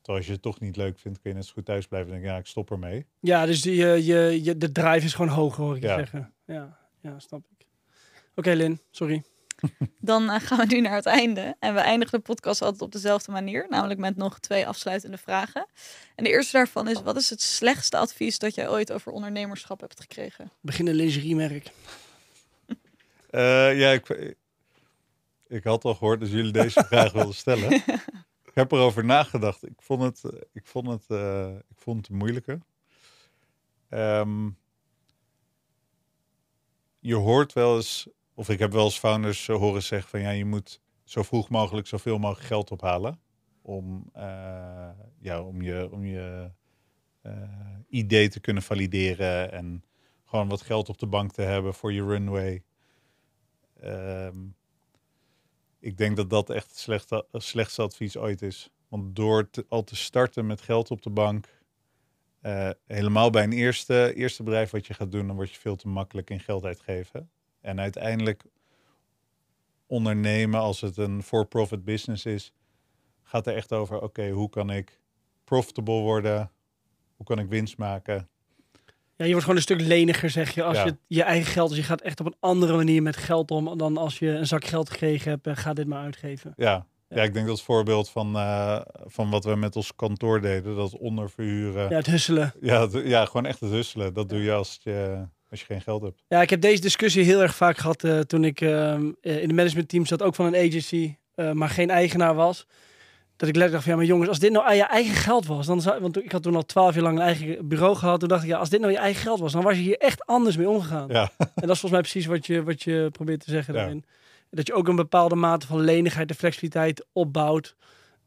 Terwijl als je het toch niet leuk vindt, kun je net zo goed thuis blijven en denken, ja, ik stop ermee. Ja, dus die, je, je, je, de drive is gewoon hoger, hoor ik je Ja. zeggen. Ja, ja, snap ik. Oké, Lin, sorry. *laughs* Dan eh, gaan we nu naar het einde. En we eindigen de podcast altijd op dezelfde manier. Namelijk met nog twee afsluitende vragen. En de eerste daarvan is, wat is het slechtste advies dat jij ooit over ondernemerschap hebt gekregen? Begin een lingeriemerk. Eh, ja, ik, ik had al gehoord dat jullie deze *laughs* vraag wilden stellen. Ik heb erover nagedacht. Ik vond het, eh, ik vond het, eh, ik vond het een moeilijke. Ehm, je hoort wel eens, of ik heb wel eens founders eh, horen zeggen van ja, je moet zo vroeg mogelijk zoveel mogelijk geld ophalen om, ja, om je, om je idee te kunnen valideren en gewoon wat geld op de bank te hebben voor je runway. Ehm, ik denk dat dat echt het slechtste advies ooit is. Want door al te starten met geld op de bank, eh, helemaal bij een eerste, eerste bedrijf wat je gaat doen, dan word je veel te makkelijk in geld uitgeven. En uiteindelijk ondernemen, als het een for-profit business is, gaat er echt over, oké, hoe kan ik profitable worden? Hoe kan ik winst maken? Ja, je wordt gewoon een stuk leniger, zeg je, als Ja. je je eigen geld... Dus je gaat echt op een andere manier met geld om... dan als je een zak geld gekregen hebt en ga dit maar uitgeven. Ja, Ja. ik denk dat het voorbeeld van, eh, van wat we met ons kantoor deden, dat onderverhuren. Ja, het husselen. Ja, het- ja, gewoon echt het husselen. Dat doe je als je, als je geen geld hebt. Ja, ik heb deze discussie heel erg vaak gehad eh, toen ik eh, in de managementteam zat, ook van een agency, eh, maar geen eigenaar was. Dat ik letterlijk dacht van, ja, maar jongens, als dit nou aan je eigen geld was, dan zou, want ik had toen al twaalf jaar lang een eigen bureau gehad, toen dacht ik, ja, als dit nou je eigen geld was, dan was je hier echt anders mee omgegaan. Ja, *laughs* En dat is volgens mij precies wat je, wat je probeert te zeggen daarin. Dat je ook een bepaalde mate van lenigheid en flexibiliteit opbouwt,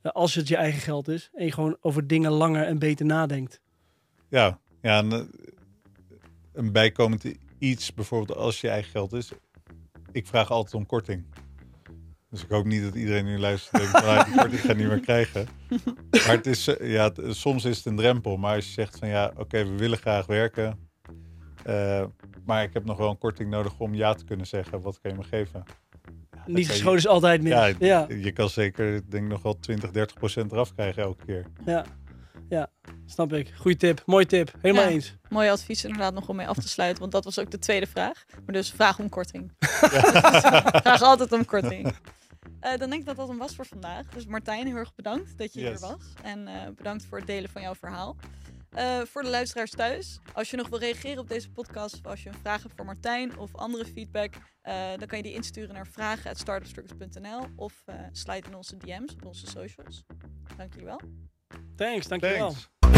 eh, als het je eigen geld is, en je gewoon over dingen langer en beter nadenkt. ja. ja eh, een bijkomend iets, bijvoorbeeld als je eigen geld is. Ik vraag altijd om korting. Dus ik hoop niet dat iedereen nu luistert en denkt, "Ah, korting ga ik niet meer krijgen. *laughs* Maar het is, eh, ja, het- soms is het een drempel. Maar als je zegt van ja, oké, we willen graag werken. eh, maar ik heb nog wel een korting nodig om ja te kunnen zeggen. Wat kan je me geven? Ja, Niet geschoten is altijd meer. Ja, Ja, ja, je kan zeker, ik denk nog wel 20, 30 procent eraf krijgen elke keer. ja, snap ik. Goeie tip, mooi tip, helemaal Ja. eens. Mooi advies inderdaad nog om mee af te sluiten, want dat was ook de tweede vraag. Maar dus vraag om korting. *laughs* *laughs* vraag altijd om korting. Eh, dan denk ik dat dat hem was voor vandaag. Dus Martijn, heel erg bedankt dat je Yes. hier was. En eh, bedankt voor het delen van jouw verhaal. Eh, voor de luisteraars thuis, als je nog wil reageren op deze podcast, of als je een vraag hebt voor Martijn of andere feedback, eh, dan kan je die insturen naar vragen.startupstruggles.nl of eh slide in onze DM's op onze socials. Dank jullie wel. Thanks, dankjewel. Thanks.